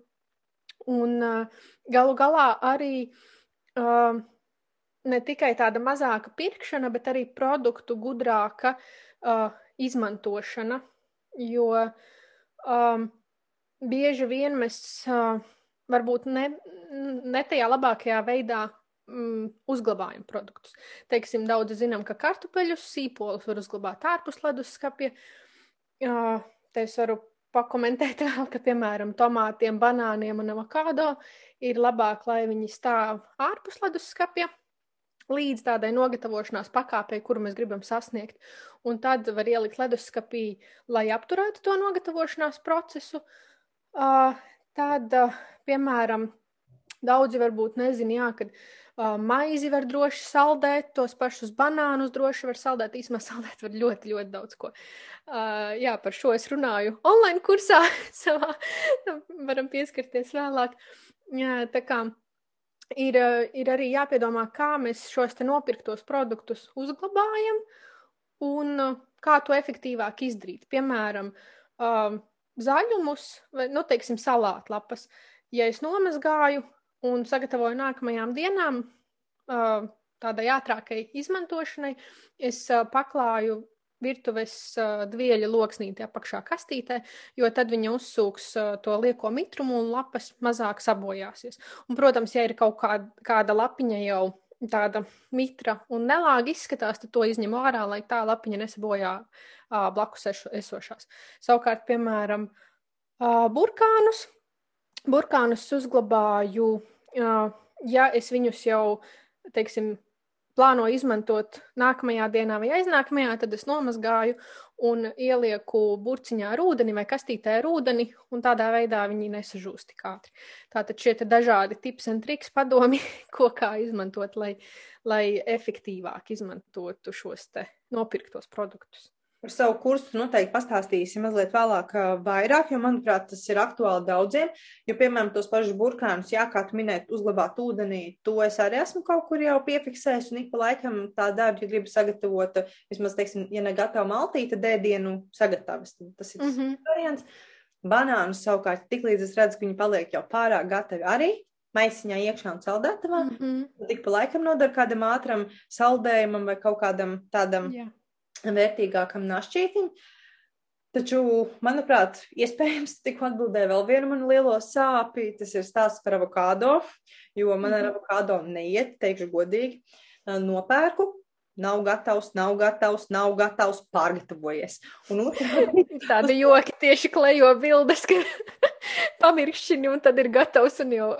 Un uh, galu galā arī uh, ne tikai tāda mazāka pirkšana, bet arī produktu gudrāka uh, izmantošana, jo um, bieži vien mēs uh, varbūt ne, ne tajā labākajā veidā mm, uzglabājam produktus. Teiksim, daudz zinām, ka kartupeļus, sīpolus var uzglabāt ārpus leduskapja. Uh, te es varu pakomentēt vēl, ka, piemēram, tomātiem, banāniem un avokado ir labāk, lai viņi stāv ārpus leduskapja līdz tādai nogatavošanās pakāpei, kuru mēs gribam sasniegt. Un tad var ielikt leduskapī, lai apturētu to nogatavošanās procesu. Uh, tad, uh, piemēram, daudzi varbūt nezina, jā, kad uh, maizi var droši saldēt, tos pašus banānus droši var saldēt. Īsumā saldēt var ļoti, ļoti daudz ko. Uh, jā, par šo es runāju online kursā savā, varam pieskarties vēlāk. Jā, tā kā ir, ir arī jāpiedomā, kā mēs šos nopirktos produktus uzglabājam un kā to efektīvāk izdarīt. Piemēram, uh, zaļumus, vai, nu, teiksim, salātlapas. Ja es nomazgāju un sagatavoju nākamajām dienām, tādai ātrākai izmantošanai, es paklāju virtuves dvieļa loksnītē apakšā kastītē, jo tad viņa uzsūks to lieko mitrumu un lapas mazāk sabojāsies. Un, protams, ja ir kaut kāda, kāda lapiņa jau tāda mitra un nelāga izskatās, tad to izņem ārā, lai tā lapiņa nesabojā uh, blakus esošās. Savukārt, piemēram, uh, burkānus. Burkānus uzglabāju, uh, ja es viņus jau, teiksim, plānoju izmantot nākamajā dienā vai aiznākamajā, tad es nomazgāju un ielieku burciņā ar ūdeni vai kastītē ar ūdeni, un tādā veidā viņi nesažūst tik ātri. Tātad šie dažādi tips un triks padomi, ko kā izmantot, lai, lai efektīvāk izmantotu šos te nopirktos produktus. Par savu kursu noteikti pastāstīsim mazliet vēlāk, vairāk, jo, manuprāt, tas ir aktuāli daudziem. Jo, piemēram, tos pašus burkānus, jā, kā tu minēji, uzglabāt ūdenī, to es arī esmu kaut kur jau piefiksējis, un ik pa laikam tā daru, ja gribu sagatavot, vismaz, teiksim, ja ne gatavu maltīti, tad ēdienu sagatavas. Tas ir tas mm -hmm. variants. Banānus savukārt, tik līdz es redzu, ka viņi paliek jau pārāk gatavi arī, maisiņā iekšā un saldētavā. Mm -hmm. Tik pa laikam nodara kādam ātram saldējumam vai kaut kādam tādam Jā. Vērtīgākam našķītim. Taču, manuprāt, iespējams, tikko atbildēja vēl vienu manu lielo sāpju. Tas ir stāsts par avokado, jo man ar Mhm. avokado neiet, teikšu godīgi. Nopērku, nav gatavs, nav gatavs, nav gatavs, pārgatavojies. Un Tādi joki tieši klejo bildes, ka pamirkšķini un tad ir gatavs un jau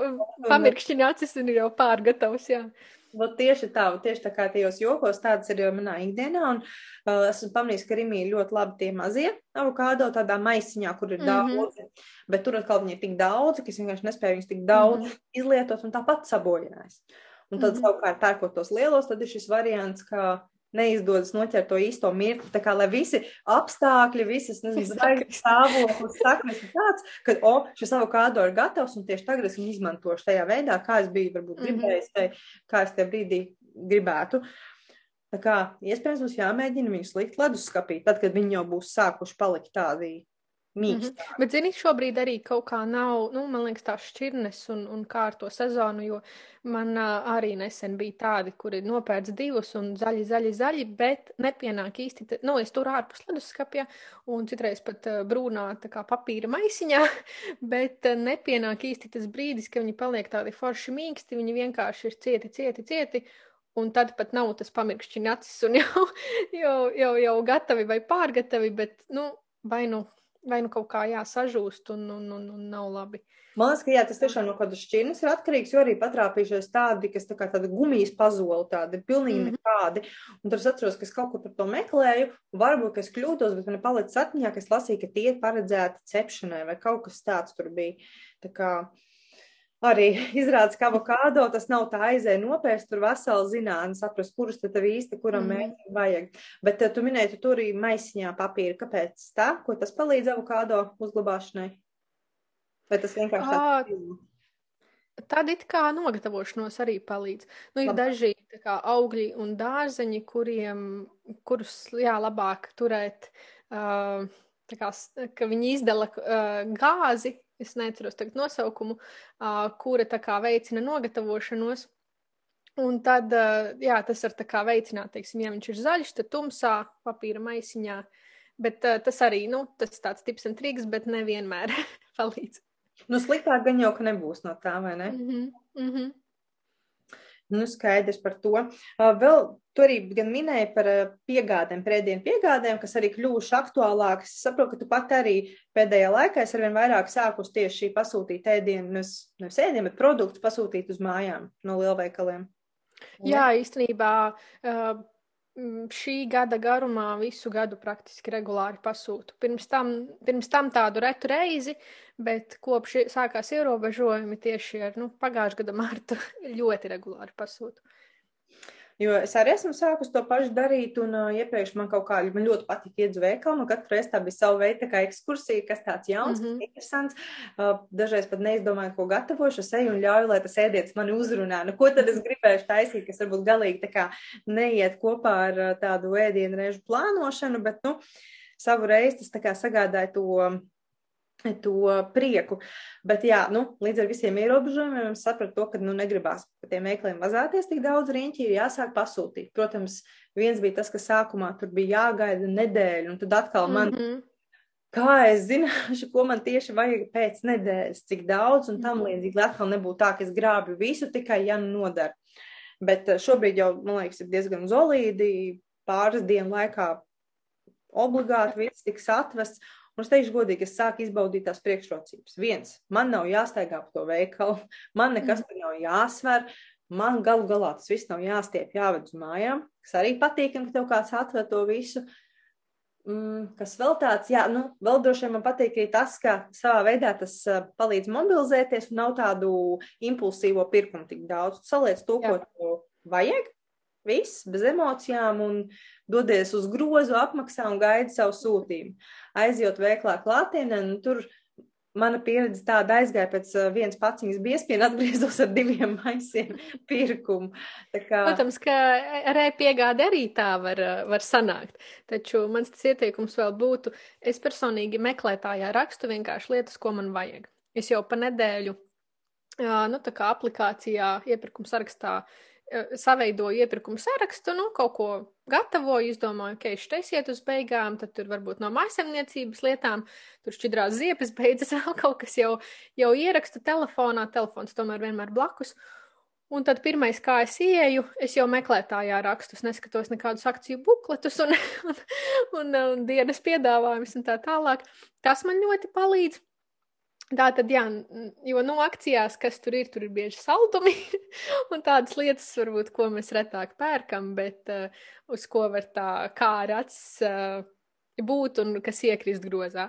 pamirkšķini acis un jau pārgatavs. Jā. Vat tieši tā, tieši tā kā tajos jokos, tādas ir jau manā ikdienā. Un uh, esmu pamanījis, ka Rimī ir ļoti labi tie mazie avokado tādā maisiņā, kur ir Mhm. daudz. Bet tur atkal viņi ir tik daudz, ka es vienkārši nespēju viņus tik daudz Mhm. izlietot un tāpat sabojājas. Un tad Mhm. savukārt pērkot tos lielos, tad ir šis variants, ka neizdodas noķert to īsto mirkli. Tā kā lai visi apstākļi, visas stāvoklis, saknes ir tāds, ka, o, šis avokado ir gatavs un tieši tagad es viņu izmantošu tajā veidā, kā es biju varbūt Mhm. gribējis, vai kā es tajā brīdī gribētu. Tā kā iespējams mums jāmēģina viņus likt leduskapī, tad, kad viņi jau būs sākuši palikt tādi mīksti. Bet, zini, šobrīd arī kaut kā nav, nu, man liekas, tās šķirnes un, un kā ar to sezonu, jo man ā, arī nesen bija tādi, kuri nopērts divus un zaļi, zaļi, zaļi, bet nepienāk īsti, te- nu, es tur ārpus leduskapja un citreiz pat ā, brūnā tā kā papīra maisiņā, bet ā, nepienāk īsti tas brīdis, ka viņi paliek tādi forši mīksti, viņi vienkārši ir cieti, cieti, cieti. Un tad pat nav tas pamirkšķina acis un jau, jau, jau, jau gatavi vai pārgatavi, bet, nu, vai nu vai nu kaut kā jāsažūst un, un, un, un nav labi. Man liekas, ka jā, tas tiešām no kādas šķirnes ir atkarīgs, jo arī patrāpījušies tādi, kas tā kā tāda gumijas pazoli, tādi pilnīgi Mhm. nekādi. Un tad es atceros, ka es kaut kur par to meklēju, varbūt, ka es kļūdos, bet man ir palicis atmiņā, ka es lasīju, ka tie ir paredzēti cepšanai vai kaut kas tāds tur bija. Tā kā arī izrādās, ka avokado tas nav tā aizēja nopērst, tur vesela zinātne saprast, kurus tad tev īsti, kuram Mhm. mērķim vajag. Bet eh, tu minēji, tu tur arī maisiņā papīra. Kāpēc tā? Ko tas palīdz avokado uzglabāšanai? Vai tas vienkārši tāds? Tad it kā nogatavošanos arī palīdz. Nu, ir Labi. daži kā, augļi un dārzeņi, kuriem, kurus jā, labāk turēt, uh, kā, ka viņi izdala uh, gāzi, es neatceros tagad nosaukumu, kura tā kā veicina nogatavošanos. Un tad, jā, tas var tā kā veicināt, teiksim, ja viņš ir zaļš, tad tumsā papīra maisiņā. Bet tas arī, nu, tas tāds tips un triks, bet nevienmēr palīdz. Nu, sliktāk gan jau, ka nebūs no tā, vai ne? Mm -hmm, mm -hmm. Nu, skaidrs par to. Uh, Vēl tu arī gan minēji par uh, piegādēm, prēdienu piegādēm, kas arī kļuvuši aktuālākas. Es saprotu, ka tu pat arī pēdējā laikā esi arvien vairāk sākus tieši pasūtīt ēdienu, nevis nevis ēdienu, bet produktus pasūtīt uz mājām no lielveikaliem. Jā, īstenībā uh, šī gada garumā visu gadu praktiski regulāri pasūtu. Pirms tam, pirms tam tādu retu reizi, bet kopš sākās ierobežojumi tieši ar nu, pagājušā gada martu ļoti regulāri pasūtu. Jo es arī esmu sākus to pašu darīt, un uh, iepriekš man kaut kā man ļoti patika iet uz veikalu. Man katru reizi tā bija sava veida ekskursija, kas tāds jauns, mm. -hmm. interesants. Uh, dažreiz pat neizdomāju, ko gatavošu. Es eju un ļauju, lai tas ēdiens mani uzrunā. Nu, ko tad es gribēšu taisīt, kas varbūt galīgi tā kā neiet kopā ar uh, tādu ēdienu reižu plānošanu, bet, nu, savu reizi tas tā kā sagādāja to to prieku. Bet, jā, nu, līdz ar visiem ierobežojumiem sapratu to, ka nu, negribās pa tiem veikaliem vazāties tik daudz riņķi, ir jāsāk pasūtīt. Protams, viens bija tas, ka sākumā tur bija jāgaida nedēļa, un tad atkal man, mm. -hmm. kā es zināšu, ko man tieši vajag pēc nedēļas, cik daudz, un tam Mhm. līdzīgi, lai atkal nebūtu tā, ka es grābju visu tikai, ja nu nodara. Bet eh, šobrīd jau, man liekas, ir diezgan zolīdi, pāris dienu laikā obligāti viss tiks atvests. Un es teikšu, godīgi, es sāku izbaudīt tās priekšrocības. Viens, man nav jāstaigā pa to veikalu, man nekas tur nav jāsver, man galu galā tas viss nav jāstiep, jāved uz mājām. Kas arī patīkami, ka tev kāds atver to visu. Mm, kas vēl tāds, jā, nu, vēl droši vien man patīk arī tas, ka savā veidā tas uh, palīdz mobilizēties un nav tādu impulsīvo pirkumu tik daudz. Tu saliec to, Jā. ko tev vajag, viss, bez emocijām un dodies uz grozu, apmaksā un gaidi savu sūtījumu. Aizjot veiklā klātienē, nu, tur mana pieredze tāda aizgāja pēc uh, vienas paciņas biespiena, atgriezos ar diviem maisiem pirkumu. Tā kā, Protams, ka ar e-piegādi arī tā var, uh, var sanākt. Taču mans tas ieteikums vēl būtu, es personīgi meklētājā rakstu vienkārši lietas, ko man vajag. Es jau pa nedēļu nu, tā kā aplikācijā, iepirkuma sarakstā saveidoju iepirkuma sarakstu, nu, kaut ko gatavoju, izdomāju, ka es taisiet uz beigām, tad tur varbūt no mājasemniecības lietām, tur šķidrās ziepes beidzas, vēl kaut kas jau, jau ierakstu telefonā, telefons tomēr vienmēr blakus. Un tad pirmais, kā es ieeju, es jau meklētājā rakstus, neskatos nekādus akciju bukletus un, un, un, un dienas piedāvājumus un tā tālāk. Tas man ļoti palīdz. Tā tad, jā, jo no nu, akcijās, kas tur ir, tur ir bieži saldumi un tādas lietas, varbūt, ko mēs retāk pērkam, bet uh, uz ko var tā kā ar acis uh, būt un kas iekrist grozā.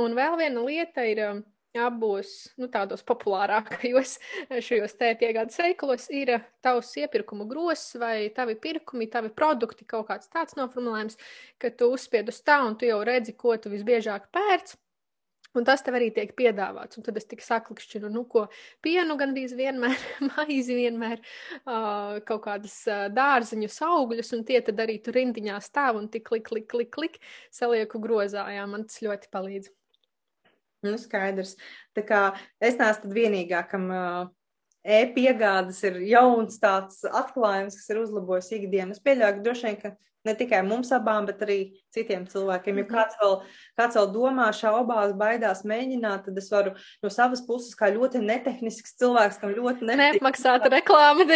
Un vēl viena lieta ir. Uh, abos nu, tādos populārākajos šajos te piegādes veikalos ir tavs iepirkumu grozs vai tavi pirkumi, tavi produkti, kaut kāds tāds noformulējums, ka tu uzspied uz tā un tu jau redzi, ko tu visbiežāk pērc. Un tas tev arī tiek piedāvāts. Un tad es tik saklikšķinu, nu, ko pienu gandrīz vienmēr, maizi vienmēr, uh, kaut kādas uh, dārziņus, augļus, un tie tad arī tur rindiņā stāv un tik klik, klik, klik, klik, salieku grozā. Jā, man tas ļoti palīdz. Nu, skaidrs. Tā kā es neesmu vienīgā, kam uh, e-piegādes ir jauns tāds atklājums, kas ir uzlabojis ikdienu. Es pieļauju, ka droši vien, ka ne tikai mums abām, bet arī citiem cilvēkiem. Ja mhm. kāds vēl, kāds vēl domā, šaubās, baidās mēģināt, tad es varu no savas puses, kā ļoti netehnisks cilvēks, kam ļoti neapmaksāta reklāma.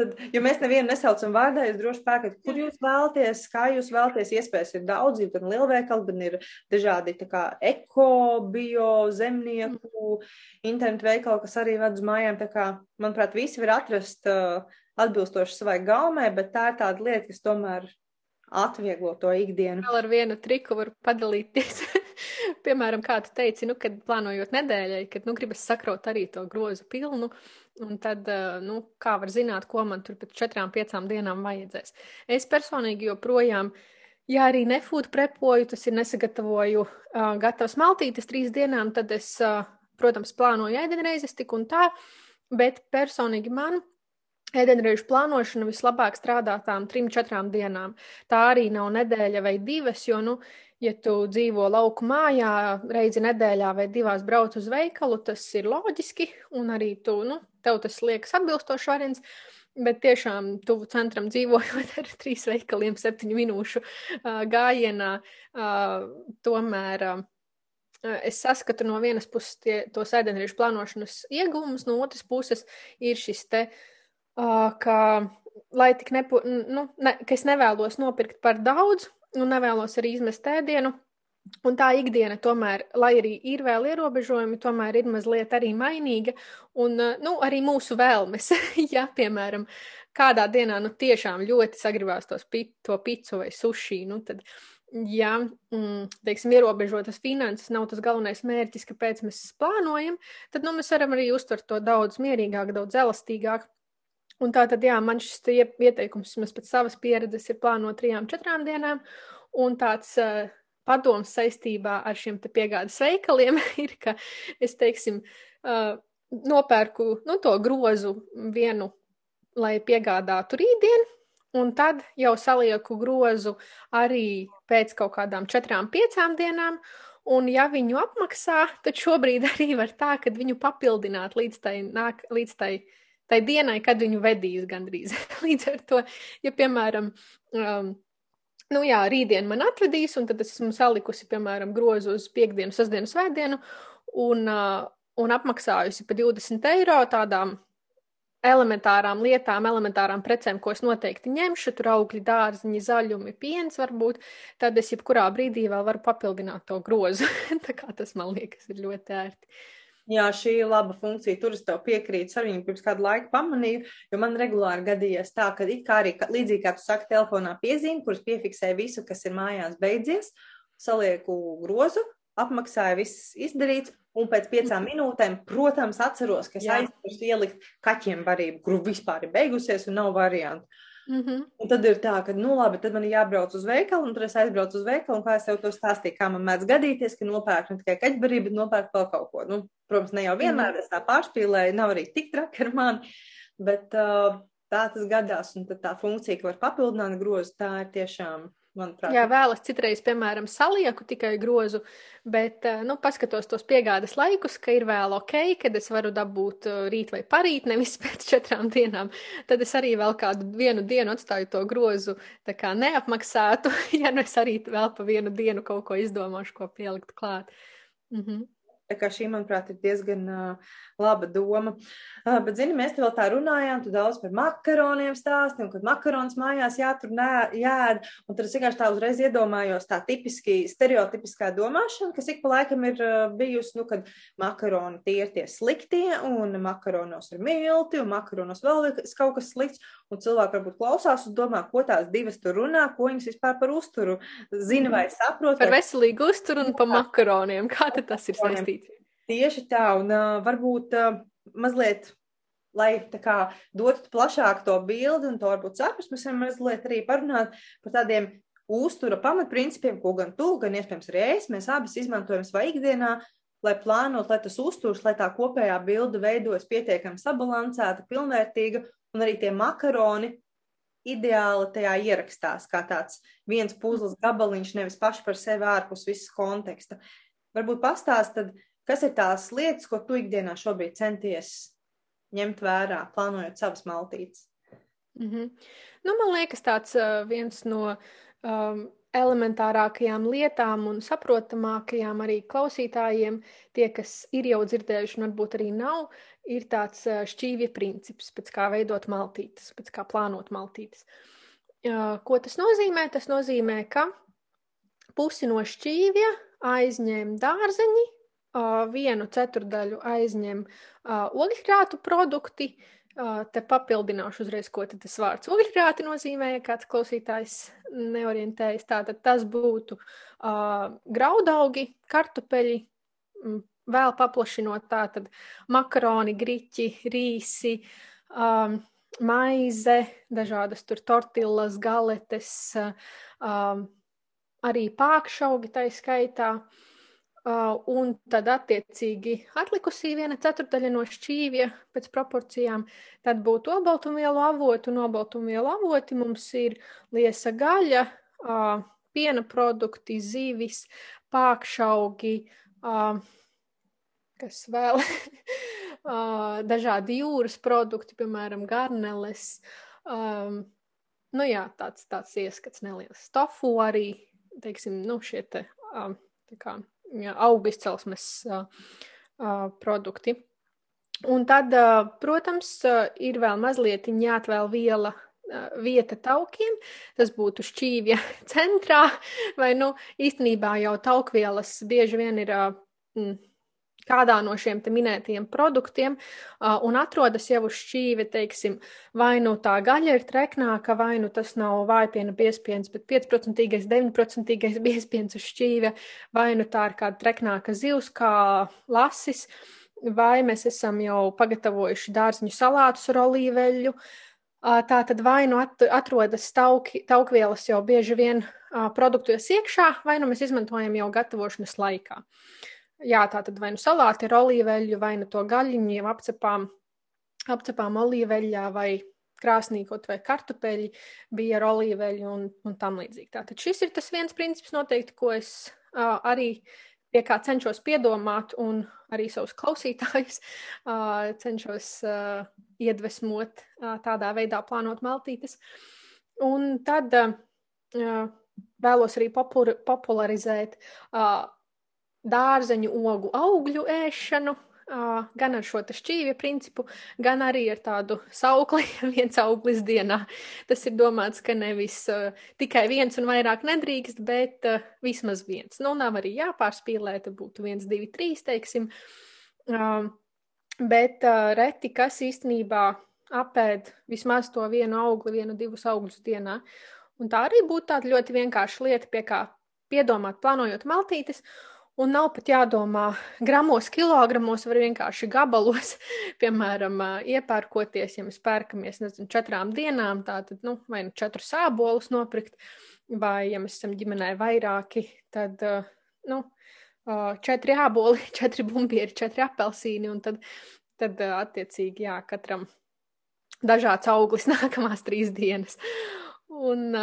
tad, ja mēs nevienu nesaucam vārdā, jūs droši pēkat, kur jūs vēlaties, kā jūs vēlaties. Iespējas ir daudz, gan lielveikali, gan ir dažādi kā eko, bio, zemnieku, internetu veikali, kas arī ved uz mājām. Tā kā, manuprāt, visi var atrast uh, atbilstoši savai gaumē, bet tā ir tāda lieta, kas tomēr atvieglo to ikdienu. Vēl ar vienu triku var padalīties. Piemēram, kā tu teici, nu, kad plānojot nedēļai, kad nu, gribas sakraut arī to grozu pilnu, un tad, eh, nu, kā var zināt, ko man tur pēc četrām, piecām dienām vajadzēs. Es personīgi joprojām, ja arī nefūtu prepoju, tas ir nesagatavoju uh, gatavas maltītes trīs dienām, tad es, uh, protams, plānoju ēdienreizes tik un tā, bet personīgi man Ēdienreizu plānošana vislabāk strādā tām trim, četrām dienām. Tā arī nav nedēļa vai divas, jo, nu, ja tu dzīvo lauku mājā, reizi nedēļā vai divās brauc uz veikalu, tas ir loģiski, un arī tu, nu, tev tas liekas atbilstoši variants. Bet tiešām tuvu centram dzīvojot ar trīs veikaliem, septiņu minūšu uh, gājienā, uh, tomēr uh, es saskatu no vienas puses tie, to sēdienriešu plānošanas ieguvumus, no otras puses ir šis te uh, ka, lai tik nepu, nu, ne, ka es nevēlos nopirkt par daudz, un nevēlos arī izmest ēdienu. Un tā ikdiena, tomēr, lai arī ir vēl ierobežojumi, tomēr ir mazliet arī mainīga. Un nu, arī mūsu vēlmes, ja, piemēram, kādā dienā nu, tiešām ļoti sagribās tos to picu vai sushi, nu, tad, ja, mm, teiksim, ierobežotas finanses nav tas galvenais mērķis, kāpēc mēs plānojam, tad nu, mēs varam arī uztvert to daudz mierīgāk, daudz elastīgāk. Un tā tad, jā, man šis ieteikums, vismaz pēc savas pieredzes, ir plānot trijām, četrām dienām. Un tāds uh, padoms saistībā ar šiem piegādes veikaliem ir, ka es, teiksim, uh, nopērku nu, to grozu vienu, lai piegādātu rītdien, un tad jau salieku grozu arī pēc kaut kādām četrām, piecām dienām. Un, ja viņu apmaksā, tad šobrīd arī var tā, ka viņu papildināt līdz tai, nāk, līdz tai uh, tai dienai, kad viņu vedīs gandrīz. Līdz ar to, ja, piemēram, um, nu jā, rītdien man atvedīs, un tad es esmu salikusi, piemēram, grozu uz piekdienu, sestdienu, svētdienu, un, uh, un apmaksājusi pa 20 eiro tādām elementārām lietām, elementārām precēm, ko es noteikti ņemšu, tur augļi, dārziņi, zaļumi, piens varbūt, tad es jebkurā brīdī vēl varu papildināt to grozu. Tā kā tas man liekas ir ļoti ērti. Jā, šī ir laba funkcija. Tur es tev piekrītu. Ar viņu pirms kādu laiku pamanīju, jo man regulāri gadījies tā, ka it kā arī līdzīgi kā tu saki, telefonā piezīme, kuras piefiksē visu, kas ir mājās beidzies, salieku grozu, apmaksāju, viss izdarīts. Un pēc piecām minūtēm, protams, atceros, ka es aizmirsu ielikt kaķiem barību, kuru vispār ir beigusies un nav variantu. Mm -hmm. Un tad ir tā, ka, nu, labi, tad man ir jābrauc uz veikalu, un tad es aizbraucu uz veikalu, un kā es tev to stāstīju, kā man mēdz gadīties, ka nopērku ne tikai kaķbarību, bet nopērku vēl kaut ko. Nu, protams, ne jau vienmēr mm es tā pārspīlēju, nav arī tik traki ar mani, bet uh, tā tas gadās, un tad tā funkcija, ka var papildināt grozu, tā ir tiešām manuprāt. Jā, vēl es citreiz, piemēram, salieku tikai grozu, bet, eh, nu, paskatos tos piegādes laikus, ka ir vēl ok, kad es varu dabūt eh, rīt vai parīt, nevis pēc četrām dienām. Tad es arī vēl kādu vienu dienu atstāju to grozu tā kā neapmaksātu, ja nu es arī vēl pa vienu dienu kaut ko izdomāšu, ko pielikt klāt. Mhm. Tā kā šī, manuprāt, ir diezgan uh, laba doma. Uh, bet, zini, mēs te vēl tā runājām, tu daudz par makaroniem stāsti, un kad makaronas mājās jātur nē, jāēd, un tad es vienkārši tā uzreiz iedomājos tā tipiski stereotipiskā domāšana, kas ik pa laikam ir uh, bijusi, nu, kad makaroni tie ir tie sliktie, un makaronos ir milti, un makaronos vēl ir kaut kas slikts, un cilvēki varbūt klausās un domā, ko tās divas tur runā, ko viņas vispār par uzturu zina vai saprot. Par veselīgu uzturu un par makaroniem. Kā tad tas ir saistīts? Tieši tā, un uh, varbūt uh, mazliet, lai tā kā dotu plašāk to bildi un to varbūt saprast, mēs varam mazliet arī parunāt par tādiem uztura pamatprincipiem, ko gan tu, gan iespējams arī es, mēs abas izmantojam savā ikdienā, lai plānot, lai tas uzturs, lai tā kopējā bilde veidojas pietiekami sabalansēta, pilnvērtīga, un arī tie makaroni ideāli tajā ierakstās, kā tāds viens puzles gabaliņš, nevis paši par sevi ārpus visas konteksta. Varbūt pastāst, tad, Kas ir tās lietas, ko tu ikdienā šobrīd centies ņemt vērā, plānojot savas maltītes? Mm -hmm. nu, man liekas, tāds uh, viens no um, elementārākajām lietām un saprotamākajām arī klausītājiem, tie, kas ir jau dzirdējuši, un varbūt arī nav, ir tāds uh, šķīvja princips, pēc kā veidot maltītes, pēc kā plānot maltītes. Uh, ko tas nozīmē? Tas nozīmē, ka pusi no šķīvja aizņem dārzeņi, vienu ceturdaļu aizņem ogļu produkti. Te papildināšu uzreiz, ko tas vārds ogļu nozīmē, ja kāds klausītājs neorientējas. Tātad tas būtu uh, graudaugi, kartupeļi, vēl paplašinot tātad makaroni, griķi, rīsi, um, maize, dažādas tur tortillas, galetes, um, arī pākšaugi tai skaitā. Uh, un tad, attiecīgi, atlikusī viena ceturdaļa no šķīvja pēc proporcijām, tad būtu obaltumvielu avoti, un obaltumvielu avoti mums ir liesa gaļa, uh, piena produkti, zivis, pākšaugi, uh, kas vēl, dažādi jūras produkti, piemēram, garneles. Nu jā, tāds, tāds ieskats neliels. Tofu arī, teiksim, nu šie te, tā kā augu izcelsmes produkti. Un tad, protams, ir vēl mazliet jāatvēl viela vieta taukiem, tas būtu šķīvja centrā, vai, nu, īstenībā jau taukvielas bieži vien ir mm, kādā no šiem minētajiem produktiem un atrodas jau uz šķīve, teiksim, vai nu tā gaļa ir treknāka, vai nu tas nav vājpiena biespiens, bet 5%, 9% biespiens uz šķīve, vai nu tā ir kāda treknāka zivs kā lasis, vai mēs esam jau pagatavojuši dārziņu salātus ar olīveļu. Tā tad vai nu at, atrodas tauki, taukvielas jau bieži vien produktos iekšā, vai nu mēs izmantojam jau gatavošanas laikā. Uh, Jā, tā tad vai nu salāti ar olīveļu, vai nu to gaļiņu jau apcepām, apcepām olīveļā, vai krāsnī kaut vai kartupeļi bija ar olīveļu un, un tam līdzīgi. Tātad šis ir tas viens princips noteikti, ko es uh, arī pie kā cenšos piedomāt un arī savus klausītājus uh, cenšos uh, iedvesmot uh, tādā veidā plānot maltītes. Un tad uh, vēlos arī popularizēt uh, dārzeņu ogu augļu ēšanu, gan ar šo šķīvju principu, gan arī ar tādu saukli, viens auglis dienā. Tas ir domāts, ka nevis uh, tikai viens un vairāk nedrīkst, bet uh, vismaz viens. Nu, nav arī jāpārspīlē, tad būtu viens, divi, trīs, teiksim. Uh, bet uh, reti, kas īstenībā apēd vismaz to vienu augli, vienu, divus augļus dienā. Un tā arī būtu tāda ļoti vienkārša lieta, pie kā piedomāt, plānojot maltītes. Un nav pat jādomā gramos, kilogramos, var vienkārši gabalos, piemēram, iepērkoties, ja mēs pērkamies, nezinu, četrām dienām, tātad, nu, vai nu četrus sābolus nopirkt, vai, ja mēs esam ģimenē vairāki, tad, nu, četri āboli, četri bumbieri, četri apelsīni, un tad, tad attiecīgi, jā, katram dažāds auglis nākamās trīs dienas. Un,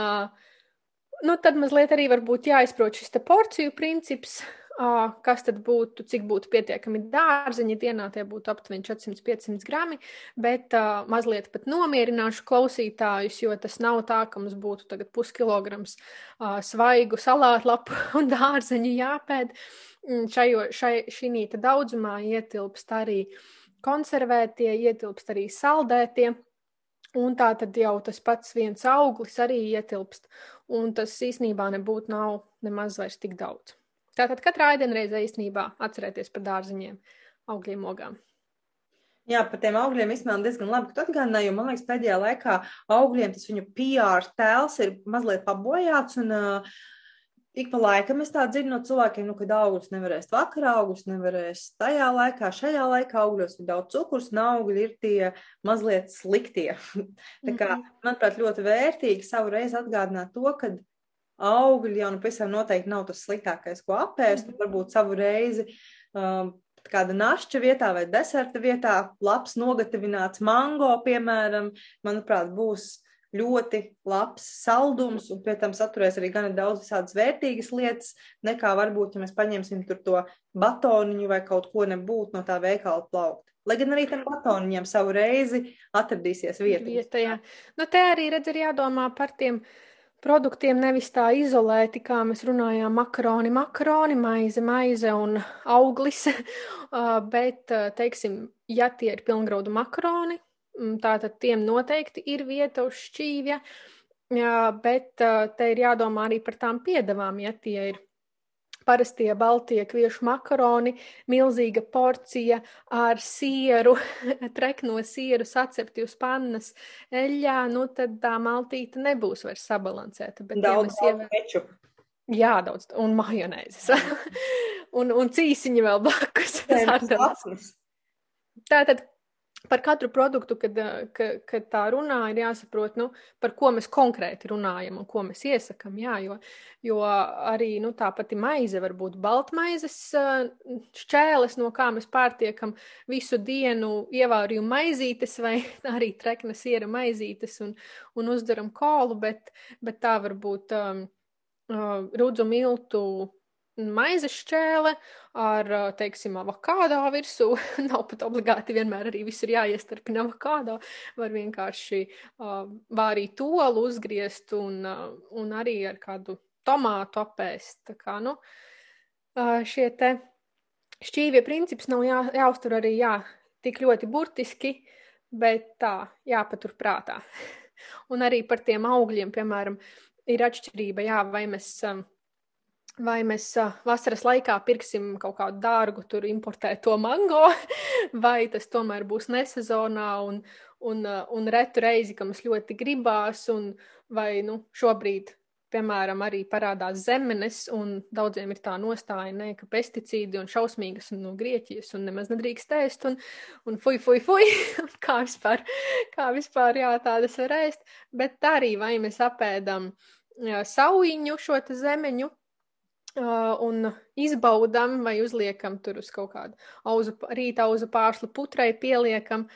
Nu, tad mazliet arī varbūt jāizprot šis porciju princips, kas tad būtu, cik būtu pietiekami dārziņi. Dienā tie būtu aptuveni 400-500 grami, bet uh, mazliet pat nomierināšu klausītājus, jo tas nav tā, ka mums būtu tagad puskilograms uh, svaigu salātlapu un dārzeņu jāpēd. Mm, šajo, šai, šī daudzumā ietilpst arī konservētie, ietilpst arī saldētie. Un tā tad jau tas pats viens auglis arī ietilpst, un tas īsnībā nebūtu nav nemaz vairs tik daudz. Tātad katrā ēdienreizē īstenībā atcerēties par dārziņiem, augļiem, ogām. Jā, par tiem augļiem izsmēl diezgan labi, ka tu atgādināji, jo man liekas, pēdējā laikā augļiem tas viņu PR tēls ir mazliet pabojāts un uh, ik pa laikam es tā dzirdu no cilvēkiem, nu, ka augļus nevarēs vakarā, augļus nevarēs tajā laikā, šajā laikā augļos ir daudz cukurs, un augļi ir tie mazliet sliktie. tā kā, mhm. manuprāt, ļoti vērtīgi savu reizi atgādināt to, ka augļi jau nu pavisam noteikti nav tas sliktākais, ko apēst, mm varbūt savu reizi. Um, kāda našķa vietā vai deserta vietā, labs nogatavināts mango, piemēram, manuprāt, būs ļoti labs saldums, un pie tam saturēs arī gana daudz visādas vērtīgas lietas, nekā varbūt, ja mēs paņemsim tur to batoniņu vai kaut ko nebūtu no tā veikala plaukt. Lai gan arī tam batoniņam savu reizi atradīsies vieta. vieta jā. nu, te arī redz, ir jādomā par tiem produktiem nevis tā izolēti, kā mēs runājām, makaroni, makaroni, maize, maize un auglis, bet, teiksim, ja tie ir pilngraudu makaroni, tātad tiem noteikti ir vieta uz šķīvja, bet te ir jādomā arī par tām piedevām, ja tie ir parastie baltie kviešu makaroni, milzīga porcija ar sieru, trekno sieru sacepti uz pannas eļļā, nu tad tā maltīte nebūs vairs sabalansēta. Bet, daudz ja ievēr... kečupu. Jā, daudz, un majonēzes. un, un cīsiņi vēl blakus. Tātad par katru produktu, kad, kad, kad tā runā, ir jāsaprot, nu, par ko mēs konkrēti runājam un ko mēs iesakām. Jā, jo, jo arī nu, tā pati maize var būt baltmaizes eh, šķēles, no kā mēs pārtiekam visu dienu ievārījumu maizītes vai arī treknes iera maizītes un, un uzdaram kolu, bet, bet tā var būt um, uh, rudzu miltu maizes šķēle ar, teiksim, avokādo virsū. Nav pat obligāti vienmēr arī viss ir jāiestarpina avokādo. Var vienkārši uh, vārīt olu, uzgriezt un, uh, un arī ar kādu tomātu apēst. Tā kā, nu, uh, šie te šķīvie princips nav jā, jāuztur arī, jā, tik ļoti burtiski, bet tā, jāpatur prātā. un arī par tiem augļiem, piemēram, ir atšķirība, jā, vai mēs um, Vai mēs vasaras laikā pirksim kaut kādu dārgu, tur importēto mango, vai tas tomēr būs nesezonā un, un, un retu reizi, ka mums ļoti gribās, un vai nu, šobrīd, piemēram, arī parādās zemenes, un daudziem ir tā nostāja, ne, ka pesticīdi un šausmīgas un no Grieķijas un nemaz nedrīkst ēst, un, un fuj, fuj, fuj, kā vispār, kā vispār, jā, tādas var ēst, bet arī vai mēs apēdam sauiņu šo zemeņu, un izbaudam vai uzliekam tur uz kaut kādu auzu, rīta auzu pārslu putrai, pieliekam.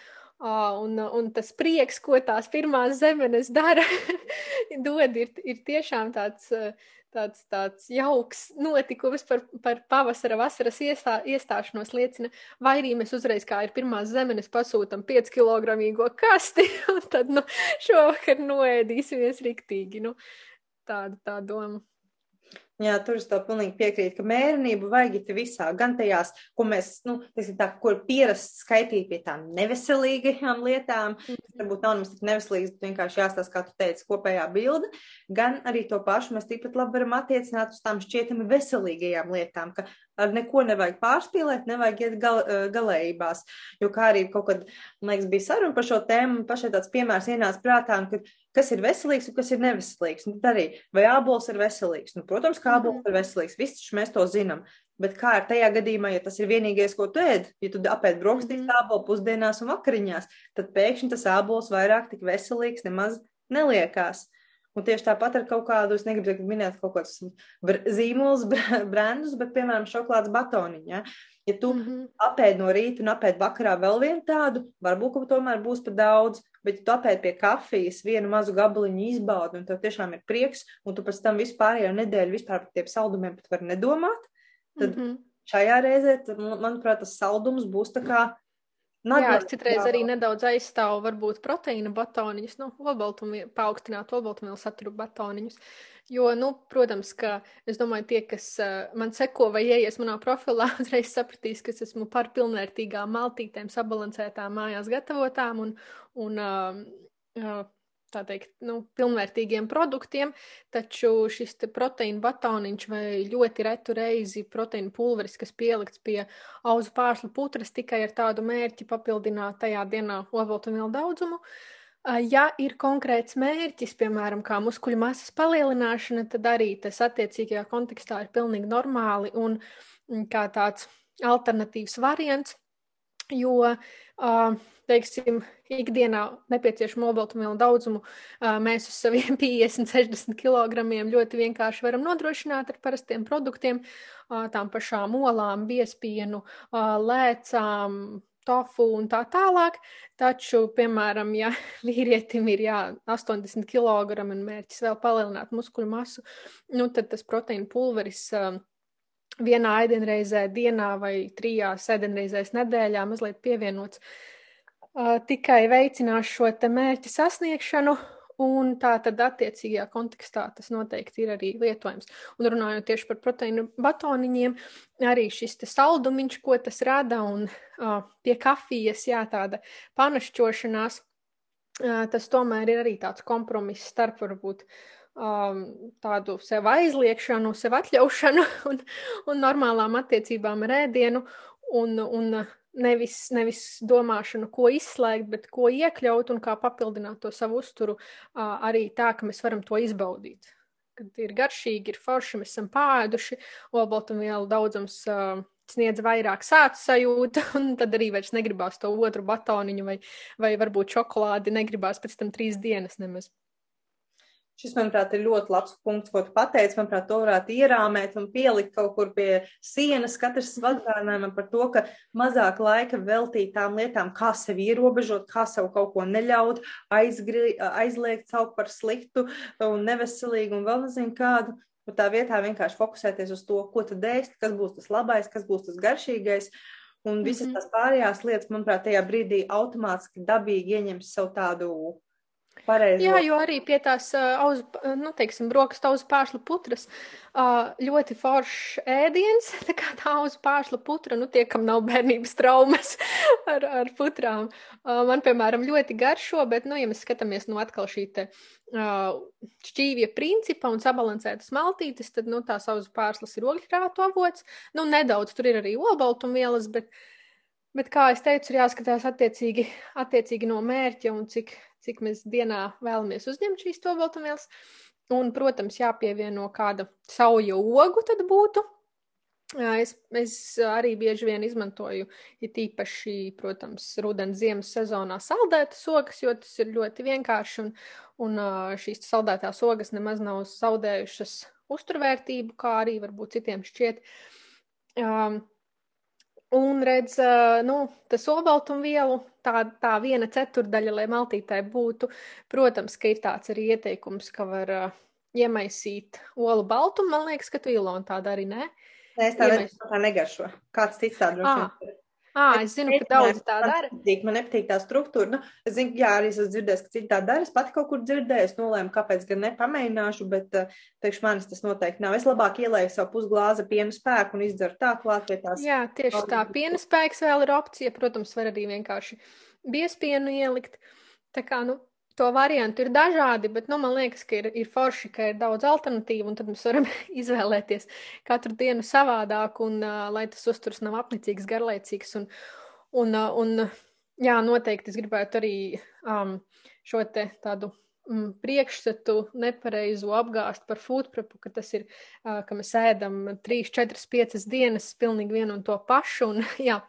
Un, un tas prieks, ko tās pirmās zemenes dara, dod, ir, ir tiešām tāds, tāds, tāds jauks notikums par, par pavasara, vasaras iestā, iestāšanos liecina. Vai arī mēs uzreiz, kā ir pirmās zemenes, pasūtam 5 kg kasti, un tad nu, šovakar noēdīsimies riktīgi. Nu, tāda tā doma. Jā, tur es tev pilnīgi piekrītu, ka mērenību vajag it visā, gan tajās, ko mēs, nu, ir tā, ko ir pierasts skaitīt pie tām neveselīgajām lietām, mhm. varbūt nav nemaz tik neveselīgas, bet vienkārši jāstāsta, kā tu teici, kopējā bilde, gan arī to pašu mēs tikpat labi varam attiecināt uz tām šķietami veselīgajām lietām, ka ar neko nevajag pārspīlēt, nevajag iet gal, galējībās, jo kā arī kaut kad, man liekas, bija saruna par šo tēmu, pašai tāds piemērs ienāca prātā, ka kas ir veselīgs un kas ir neveselīgs. Tad arī, vai ābols ir veselīgs? Nu, protams, ka ābols mm -hmm. ir veselīgs, viss mēs to zinām. Bet kā ir tajā gadījumā, ja tas ir vienīgais, ko tu ēd, ja tu apēd brokastīs mm ābolu pusdienās un vakariņās, tad pēkšņi tas ābols vairāk tik veselīgs nemaz neliekās. Un tieši tāpat ar kaut kādu, es negribu minēt kaut kādus zīmolus, brandus, bet, piemēram, šokolādes batoniņu. Ja? Ja tu mm -hmm. apēdi no rīta un apēdi vakarā vēl vienu tādu, varbūt tomēr būs par daudz, bet ja tu apēdi pie kafijas vienu mazu gabaliņu izbaudi un tev tiešām ir prieks, un tu pēc tam vispārējo nedēļu vispār par tiem saldumiem pat var nedomāt, tad mm -hmm. šajā reizē, tad, manuprāt, tas saldums būs tā kā Nagla, jā, es citreiz jā. arī nedaudz aizstāvu varbūt proteīna batoniņus, nu, olbaltumu, paaugstināt olbaltumielu saturu batoniņus. Jo, nu, protams, ka es domāju, tie, kas uh, man seko vai ieies manā profilā, uzreiz sapratīs, ka es esmu par pilnvērtīgām maltītēm, sabalansētām mājās gatavotām un, un uh, uh, tā teikt, nu, pilnvērtīgiem produktiem, taču šis proteīna batoniņš vai ļoti retu reizi proteīna pulveris, kas pielikts pie auzu pārslu putras tikai ar tādu mērķi papildināt tajā dienā olbaltumvielu daudzumu. Ja ir konkrēts mērķis, piemēram, kā muskuļu masas palielināšana, tad arī tas attiecīgajā kontekstā ir pilnīgi normāli un kā tāds alternatīvs variants, jo uh, teiksim, ikdienā nepieciešamo olbaltumvielu daudzumu mēs uz saviem 50, 60 kg ļoti vienkārši varam nodrošināt ar parastiem produktiem, tām pašām olām, biespienu, lēcām, tofu un tā tālāk. Taču, piemēram, ja vīrietim ir jā, 80 kg un mērķis vēl palielināt muskuļu masu, nu, tad tas proteīna pulveris vienā ēdienreizē dienā vai trijās ēdienreizēs nedēļā mazliet pievienots uh, tikai veicinās šo mērķu sasniegšanu, un tā tad attiecīgajā kontekstā tas noteikti ir arī lietojams. Un runājot tieši par proteīnu batoniņiem, arī šis saldumiņš, ko tas rada, un uh, pie kafijas, jā, tāda panašķošanās, uh, tas tomēr ir arī tāds kompromiss starp varbūt um, tādu sev aizliekšanu, sev atļaušanu un, un normālām attiecībām ar ēdienu. Un, un nevis, nevis domāšanu, ko izslēgt, bet ko iekļaut un kā papildināt to savu uzturu arī tā, ka mēs varam to izbaudīt. Kad ir garšīgi, ir forši, mēs esam pāēduši, olbaltumvielu daudzums sniedz vairāk sācu sajūtu, un tad arī vairs negribās to otru batoniņu vai, vai varbūt šokolādi negribās pēc tam trīs dienas nemaz. Šis, manuprāt, ir ļoti labs punkts, ko tu pateici. Manuprāt, to varētu ierāmēt un pielikt kaut kur pie sienas. Katrs atgādinājumam par to, ka mazāk laika veltīt tām lietām, kā sevi ierobežot, kā sev kaut ko neļaut, aizgri, aizliegt savu par sliktu un neveselīgu un vēl nezinu kādu. Bet tā vietā vienkārši fokusēties uz to, ko tad ēst, kas būs tas labais, kas būs tas garšīgais. Un visas mm -hmm. tās pārējās lietas, manuprāt, tajā brīdī automātiski dabīgi ieņems savu tādu Pareizo. Jā, jo arī pie tās auzu, nu, teiksim, brokastu auzu pārslu putras ļoti foršs ēdiens. Tā kā tā auzu pārslu putra, nu, tie, kam nav bērnības traumas ar, ar putrām. Man, piemēram, ļoti garšo, bet, nu, ja mēs skatāmies nu, atkal šī te šķīvja principa un sabalansētas maltītes, tad, nu, tās auzu pārslas ir ogļkrātu avots. Nu, nedaudz tur ir arī olbaltumvielas, bet, bet, kā es teicu, ir jāskatās attiecīgi, attiecīgi no mērķa un cik cik mēs dienā vēlamies uzņemt šīs tobaltumvielas. Un, protams, jāpievieno kāda sauja ogu, tad būtu. Es, es arī bieži vien izmantoju, ja tīpaši, protams, rudens ziemas sezonā saldētas ogas, jo tas ir ļoti vienkārši un, un šīs saldētās ogas nemaz nav zaudējušas uzturvērtību, kā arī varbūt citiem šķiet. Um, Un redz, nu, tas olbaltumvielu, tā, tā viena ceturdaļa, lai maltītē būtu. Protams, ka ir tāds arī ieteikums, ka var uh, iemaisīt olu baltumu. Man liekas, ka tu Ilona tāda arī nē. Nē, es tādu Iemais... tā negašo. Kāds cits tādu droši vien. À, es zinu, ka daudz tā dara. Man nepatīk, man nepatīk tā struktūra. Nu, es zinu, jā, arī esmu dzirdējis, ka citi tā dara. Es pati kaut kur dzirdēju, es nolēmu, kāpēc gan nepamēģināšu, bet priekš manis tas noteikti nav. Es labāk ielēju savu pusglāzi piena spēku un izdzeru tā klāt pie tās. Jā, tieši tā. Piena spēks vēl ir opcija. Protams, var arī vienkārši biespienu ielikt. Tā kā, nu, to variantu ir dažādi, bet nu, man liekas, ka ir, ir forši, ka ir daudz alternatīvu, un tad mēs varam izvēlēties katru dienu savādāk, un uh, lai tas uzturs nav apnicīgs, garlaicīgs. Un, un, uh, un, jā, noteikti es gribētu arī um, šo te tādu mm, priekšstatu nepareizo apgāst par food prepu, ka tas ir, uh, ka mēs ēdam 3, 4, 5 dienas pilnīgi vienu un to pašu, un jā,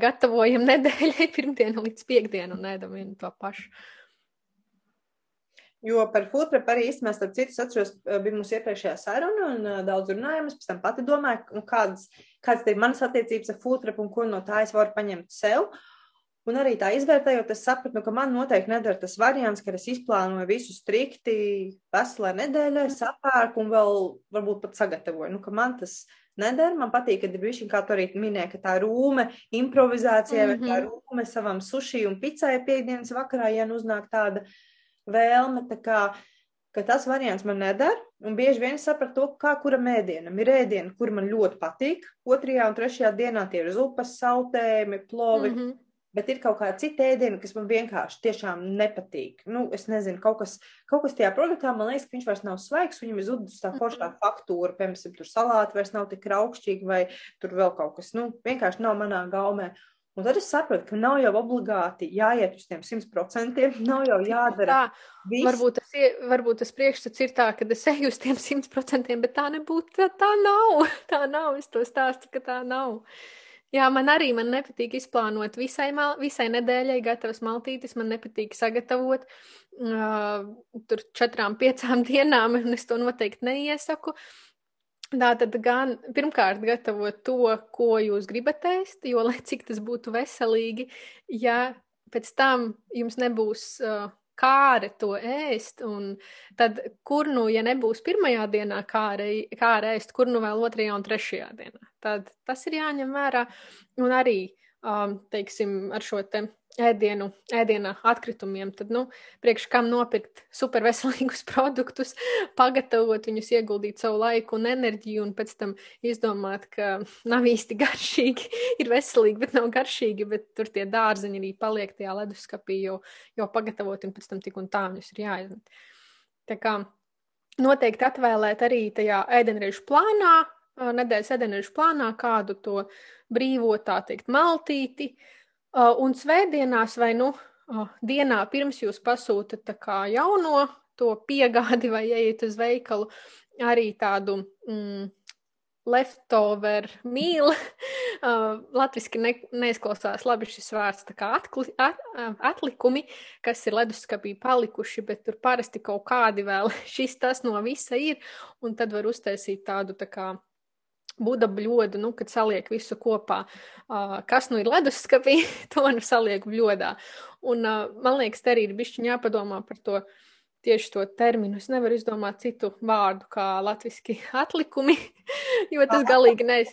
gatavojam nedēļai pirmdienu līdz piekdienu un ēdam vienu to pašu. Jo par food prep arī īstenībā, starp citu, atceros, bija mums iepriekšējā saruna un daudz runājām. Es pēc tam pati domāju, nu, kādas, kādas ir manas attiecības ar food prep un ko no tā es varu paņemt sev. Un arī tā izvērtējot, es sapratu, nu, ka man noteikti nedara tas variants, ka es izplānoju visu strikti veselē nedēļai, sapērku un vēl varbūt pat sagatavoju. Nu, man tas nedara. Man patīk, ka ir bijusi, kā tu arī minēji, ka tā rūme improvizācijai, mm -hmm. vai tā mhm. rūme savam suši un pizzai piekdienas vakarā, ja nu uznāk tāda vēlme. Kā, ka tas variants man nedara. Un bieži vien sapratu to, kā kura mēdienam ir ēdiena, kur man ļoti patīk. Otrajā un trešajā dienā tie ir zupas, sautējumi, plovi. Mm -hmm. Bet ir kaut kāda cita ēdiena, kas man vienkārši tiešām nepatīk. Nu, es nezinu, kaut kas, kaut kas tajā produktā, man liekas, ka viņš vairs nav svaigs, viņam ir zudus tā foršā mhm. faktūra, piemēram, tur salāti vairs nav tik raukšķīgi, vai tur vēl kaut kas, nu, vienkārši nav manā gaumē. Un tad es saprotu, ka nav jau obligāti jāiet uz tiem simt procentiem, nav jau jādara. Tā, viss. varbūt, tas, varbūt tas priekšstats ir tā, ka es eju uz tiem simt procentiem, bet tā nebūtu, tā, tā nav. Tā nav, es to stāstu, ka tā nav. Jā, man arī man nepatīk izplānot visai, mal, visai nedēļai gatavas maltītes. Man nepatīk sagatavot uh, tur četrām, piecām dienām, un es to noteikti neiesaku. Uh, Tā tad gan pirmkārt gatavot to, ko jūs gribat ēst, jo lai cik tas būtu veselīgi, ja pēc tam jums nebūs uh, kāre to ēst, un tad kur nu, ja nebūs pirmajā dienā kāre, kāre ēst, kur nu vēl otrajā un trešajā dienā. Tad tas ir jāņem vērā, un arī, um, teiksim, ar šo te ēdienu, ēdiena atkritumiem, tad, nu, priekš kam nopirkt superveselīgus produktus, pagatavot viņus, ieguldīt savu laiku un enerģiju, un pēc tam izdomāt, ka nav īsti garšīgi, ir veselīgi, bet nav garšīgi, bet tur tie dārzeņi arī paliek tajā leduskapī, jo, jo pagatavot, un pēc tam tik un tā viņus ir jāizmet. Tā kā noteikti atvēlēt arī tajā ēdienreizu plānā, nedēļas ēdienreizu plānā kādu to brīvo, tā teikt, maltīti, Uh, un svētdienās vai nu uh, dienā pirms jūs pasūtat jauno to piegādi vai ejiet uz veikalu, arī tādu mm, leftover mīlu. Uh, Latvijasiski ne, neizklausās labi šis vārds, tā kā atkli, at, atlikumi, kas ir leduskapī palikuši, bet tur parasti kaut kādi vēl šis tas no visa ir, un tad var uztaisīt tādu tā kā Buda bļodu, nu, kad saliek visu kopā, uh, kas nu ir leduskapī, to nu saliek bļodā. Un uh, man liekas, te arī ir bišķiņ jāpadomā par to tieši to terminu. Es nevaru izdomāt citu vārdu kā latviski atlikumi, jo tas galīgi nes.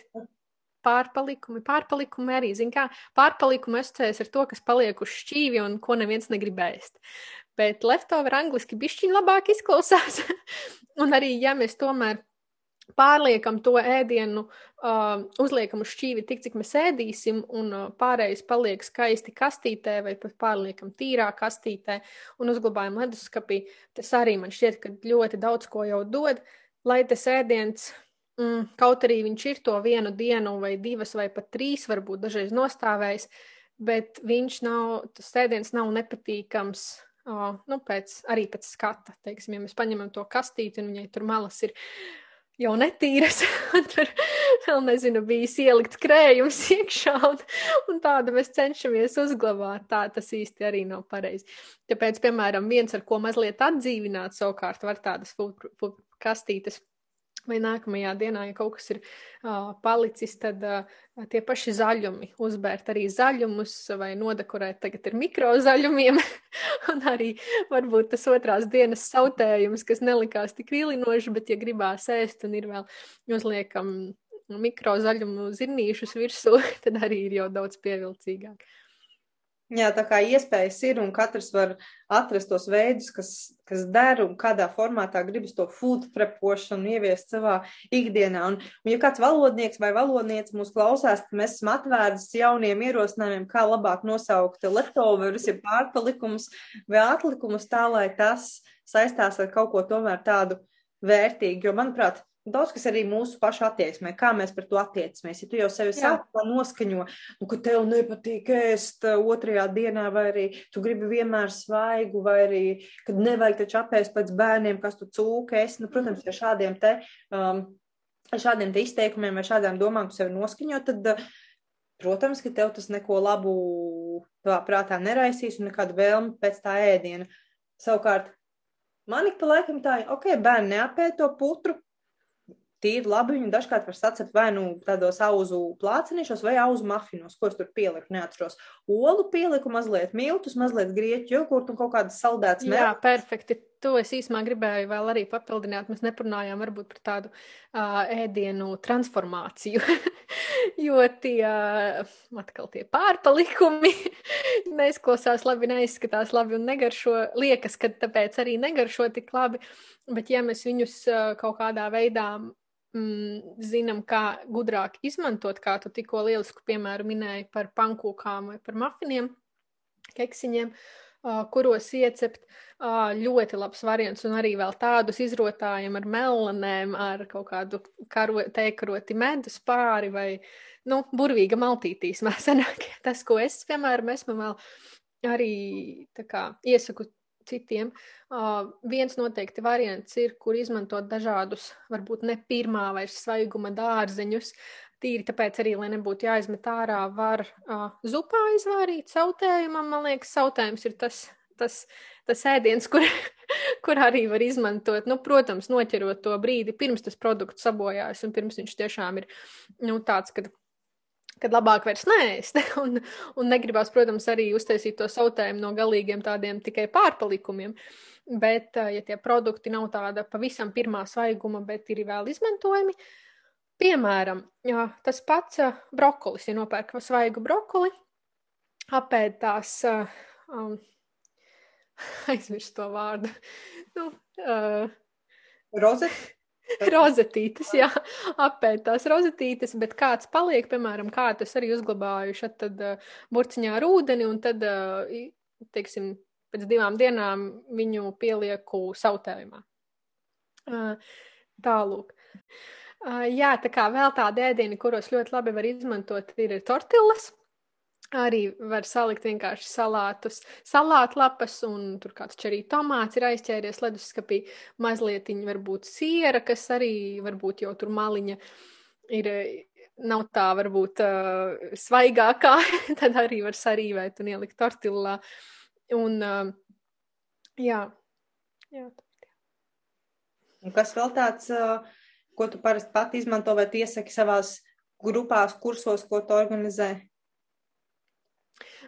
Pārpalikumi, pārpalikumi arī, zin kā, pārpalikumi asociējas ar to, kas paliek uz šķīvi un ko neviens negrib ēst. Bet leftover angliski bišķiņ labāk izklausās. un arī, ja mēs tomēr pārliekam to ēdienu, uh, uzliekam uz šķīvi tik, cik mēs ēdīsim, un uh, pārējais paliek skaisti kastītē, vai pat pārliekam tīrā kastītē un uzglabājam leduskapī. Tas arī man šķiet, ka ļoti daudz ko jau dod, lai tas ēdiens, mm, kaut arī viņš ir to vienu dienu vai divas vai pat trīs, varbūt dažreiz nostāvējis, bet viņš nav, tas ēdiens nav nepatīkams. Uh, nu, pēc, arī pēc skata, teiksim, ja mēs paņemam to kastīti un viņai tur malas ir jau netīras, un tur vēl nezinu, bijis ielikts krējums iekšā, un, un tādu mēs cenšamies uzglabāt. Tā tas īsti arī nav pareizi. Tāpēc, piemēram, viens, ar ko mazliet atdzīvināt, savukārt var tādas kastītes vai nākamajā dienā, ja kaut kas ir uh, palicis, tad uh, tie paši zaļumi, uzbērt arī zaļumus vai nodekorēt tagad ir mikrozaļumiem, un arī varbūt tas otrās dienas sautējums, kas nelikās tik vilinoši, bet ja gribās ēst un ir vēl uzliekam mikrozaļumu zirnīšus virsū, tad arī ir jau daudz pievilcīgāk. Jā, tā kā iespējas ir, un katrs var atrast tos veidus, kas, kas der un kādā formātā gribas to food prepošanu ieviest savā ikdienā. Un, un ja kāds valodnieks vai valodnieks mūs klausās, tad mēs esam atvērti jauniem ierosinājumiem, kā labāk nosaukt leftoverus, ja pārpalikumus vai atlikumus tā, lai tas saistās ar kaut ko tomēr tādu vērtīgu. Jo, manuprāt, Daudz kas arī mūsu pašu attieksmē, kā mēs par to attiecamies. Ja tu jau sevi sākumā noskaņo, nu, ka tev nepatīk ēst uh, otrajā dienā, vai arī tu gribi vienmēr svaigu, vai arī, kad nevajag taču apēst pēc bērniem, kas tu cūka esi, nu, protams, ja šādiem te, um, šādiem te izteikumiem vai šādām domām tu sevi noskaņo, tad, uh, protams, ka tev tas neko labu tavā prātā neraisīs un nekādu vēlmi pēc tā ēdiena. Savukārt, Man ik pa laikam tā, ok, bērni neapēd to putru, tīri labi viņu dažkārt var sacept vai nu tādos auzu plācenīšos vai auzu mafinos, kurus tur pieliku, neatceros. Olu pieliku mazliet miltus, mazliet grieķu jogurtu un kaut kādas saldētas mērs. Jā, perfekti. To es īsumā gribēju vēl arī papildināt. Mēs neparunājām varbūt par tādu uh, ēdienu transformāciju, jo tie, uh, atkal tie pārpalikumi neizklausās labi, neizskatās labi un negaršo. Liekas, ka tāpēc arī negaršo tik labi, bet ja mēs viņus uh, kaut kādā veidā mm, zinām, kā gudrāk izmantot, kā tu tikko lielisku piemēru minēji par pankūkām vai par mafiniem, keksiņiem, uh, kuros iecept uh, ļoti labs variants, un arī vēl tādus izrotājiem ar melanēm, ar kaut kādu karo, teikaroti medus pāri vai, nu, burvīga maltītīs mēsenāk. Tas, ko es, piemēram, esmu vēl arī kā iesaku citiem. Uh, viens noteikti variants ir, kur izmantot dažādus, varbūt ne pirmā vairs svaiguma dārzeņus. Tīri tāpēc arī, lai nebūtu jāizmet ārā, var uh, zupā izvārīt sautējumam. Man liekas, sautējums ir tas, tas, tas ēdiens, kur, kur arī var izmantot. Nu, protams, noķerot to brīdi, pirms tas produkts sabojājas un pirms viņš tiešām ir nu, tāds, kad kad labāk vairs neēst. Un, un negribās, protams, arī uztaisīt to sautējumu no galīgiem tādiem tikai pārpalikumiem. Bet, ja tie produkti nav tāda pavisam pirmā svaiguma, bet ir vēl izmantojami, piemēram, jā, tas pats brokolis, ja nopērk svaigu brokoli, apēd tās, um, aizmirst to vārdu, nu, uh, Rozet? rozetītes, jā, apēd tās rozetītes, bet kāds paliek, piemēram, kā tas arī uzglabājuši, tad uh, burciņā ar ūdeni, un tad, uh, teiksim, pēc divām dienām viņu pielieku sautējumā. Uh, tālūk. Uh, jā, tā kā vēl tādi ēdieni, kuros ļoti labi var izmantot, ir tortillas. Arī var salikt vienkārši salātus, salātlapas, un tur kāds čerī tomāts ir aizķēries leduskapī, mazliet varbūt siera, kas arī varbūt jau tur maliņa ir, nav tā varbūt uh, svaigākā, tad arī var sarīvēt un ielikt tortillā. Un, uh, jā, jā. Un kas vēl tāds, uh, ko tu parasti pati izmanto vai iesaki savās grupās, kursos, ko tu organizē?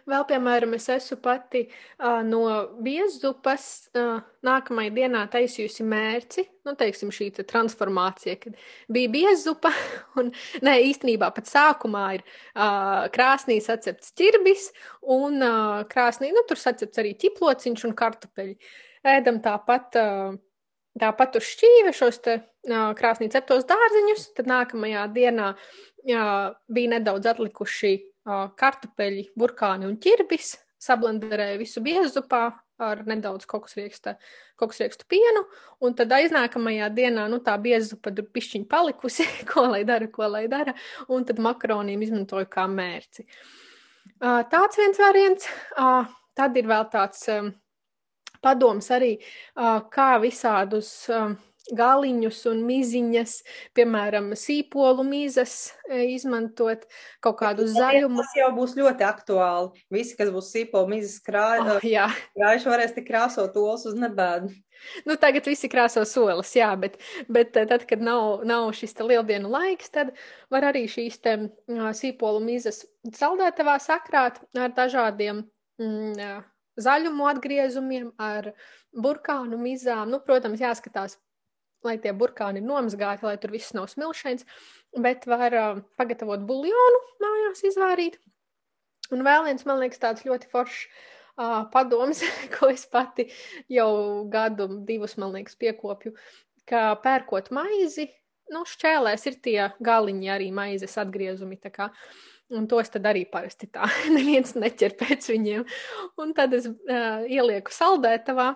Vēl, piemēram, es esmu pati uh, no biezzupas uh, nākamajai dienā taisījusi mērci, nu, teiksim, šī te transformācija, kad bija biezzupa, un, nē, īstenībā pat sākumā ir uh, krāsnī sacepts ķirbis, un uh, krāsnī, nu, tur sacepts arī ķiplociņš un kartupeļi. Ēdam tāpat, uh, tāpat uz šķīve šos te uh, krāsnī ceptos dārziņus, tad nākamajā dienā uh, bija nedaudz atlikuši kartupeļi, burkāni un ķirbis, sablenderēju visu biezupā ar nedaudz kokosriekstu pienu, un tad aiznākamajā dienā, nu tā biezupa tur pišķiņ palikusi, ko lai dara, ko lai dara, un tad makaroniem izmantoju kā mērci. Tāds viens variants, tad ir vēl tāds padoms arī, kā visādus galiņus un miziņas, piemēram, sīpolu mizas e, izmantot, kaut kādu zaļumu. Tas jau būs ļoti aktuāli. Visi, kas būs sīpolu mizas krājuši, oh, jā. krājuši varēs tik krāsot olas uz nebēdu. Nu, tagad visi krāso solis, jā, bet, bet e, tad, kad nav, nav šis lieldienu laiks, tad var arī šīs te sīpolu mizas saldētavā sakrāt ar dažādiem mm, zaļumu atgriezumiem, ar burkānu mizām. Nu, protams, jāskatās lai tie burkāni ir nomazgāti, lai tur viss nav smilšains, bet var uh, pagatavot buļļonu mājās, izvārīt. Un vēl viens, man liekas, tāds ļoti foršs uh, padoms, ko es pati jau gadu, divus, man liekas, piekopju, ka pērkot maizi, nu, šķēlēs ir tie galiņi arī maizes atgriezumi. Un tos tad arī parasti tā, neviens neķer pēc viņiem. Un tad es uh, ielieku saldētavā.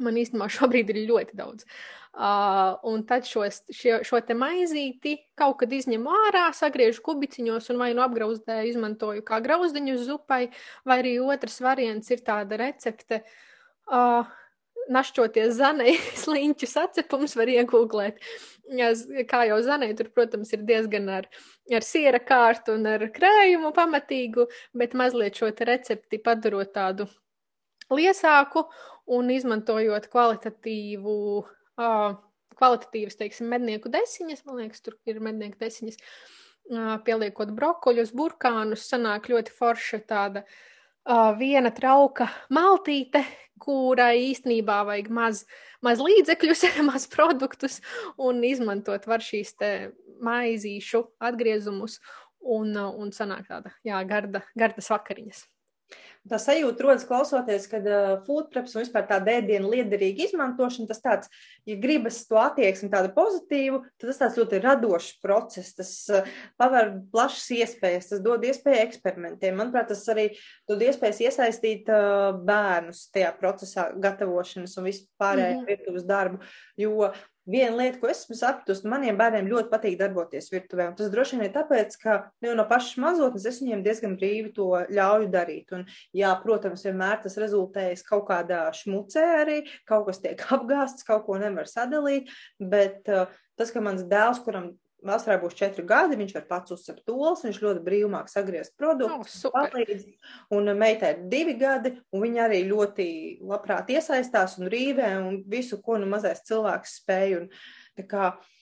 Man īstenībā šobrīd ir ļoti daudz. Uh, un tad šos, šo, šo te maizīti kaut kad izņemu ārā, sagriežu kubiciņos un vai nu apgrauzdēju izmantoju kā grauzdiņu zupai, vai arī otrs variants ir tāda recepte. Uh, Našķoties zanai, sliņķu sacepums var iegūglēt. Kā jau zanai, tur, protams, ir diezgan ar, ar siera kārtu un ar krējumu pamatīgu, bet mazliet šo recepti padarot tādu liesāku un izmantojot kvalitatīvu, uh, kvalitatīvas, teiksim, mednieku desiņas, man liekas, tur ir mednieku desiņas, uh, pieliekot brokoļus, burkānus, sanāk ļoti forša tāda uh, viena trauka maltīte, kurai īstenībā vajag maz, maz līdzekļus, maz produktus un izmantot var šīs te maizīšu atgriezumus un, un sanāk tāda, jā, garda, gardas vakariņas. Tā sajūta rodas klausoties, kad uh, food preps un vispār tāda ēdienu liederīga izmantošana, tas tāds, ja gribas to attieksmi tādu pozitīvu, tad tas tāds ļoti radošs process, tas uh, paver plašas iespējas, tas dod iespēju eksperimentiem. Manuprāt, tas arī dod iespējas iesaistīt uh, bērnus tajā procesā gatavošanas un vispārējā -hmm. virtuves darbu, jo Viena lieta, ko esmu sapratusi, maniem bērniem ļoti patīk darboties virtuvē. Tas droši vien ir tāpēc, ka jau no pašas mazotnes es viņiem diezgan brīvi to ļauju darīt. Un, jā, protams, vienmēr tas rezultējas kaut kādā šmucē arī, kaut kas tiek apgāsts, kaut ko nevar sadalīt. Bet uh, tas, ka mans dēls, kuram Vasarā būs četri gadi, viņš var pats uzsākt tols, viņš ļoti brīvmāk sagriezt produktus, oh, palīdz. Un meitai ir divi gadi, un viņa arī ļoti labprāt iesaistās un rīvē un visu, ko nu mazais cilvēks spēj. Un, kā, uh,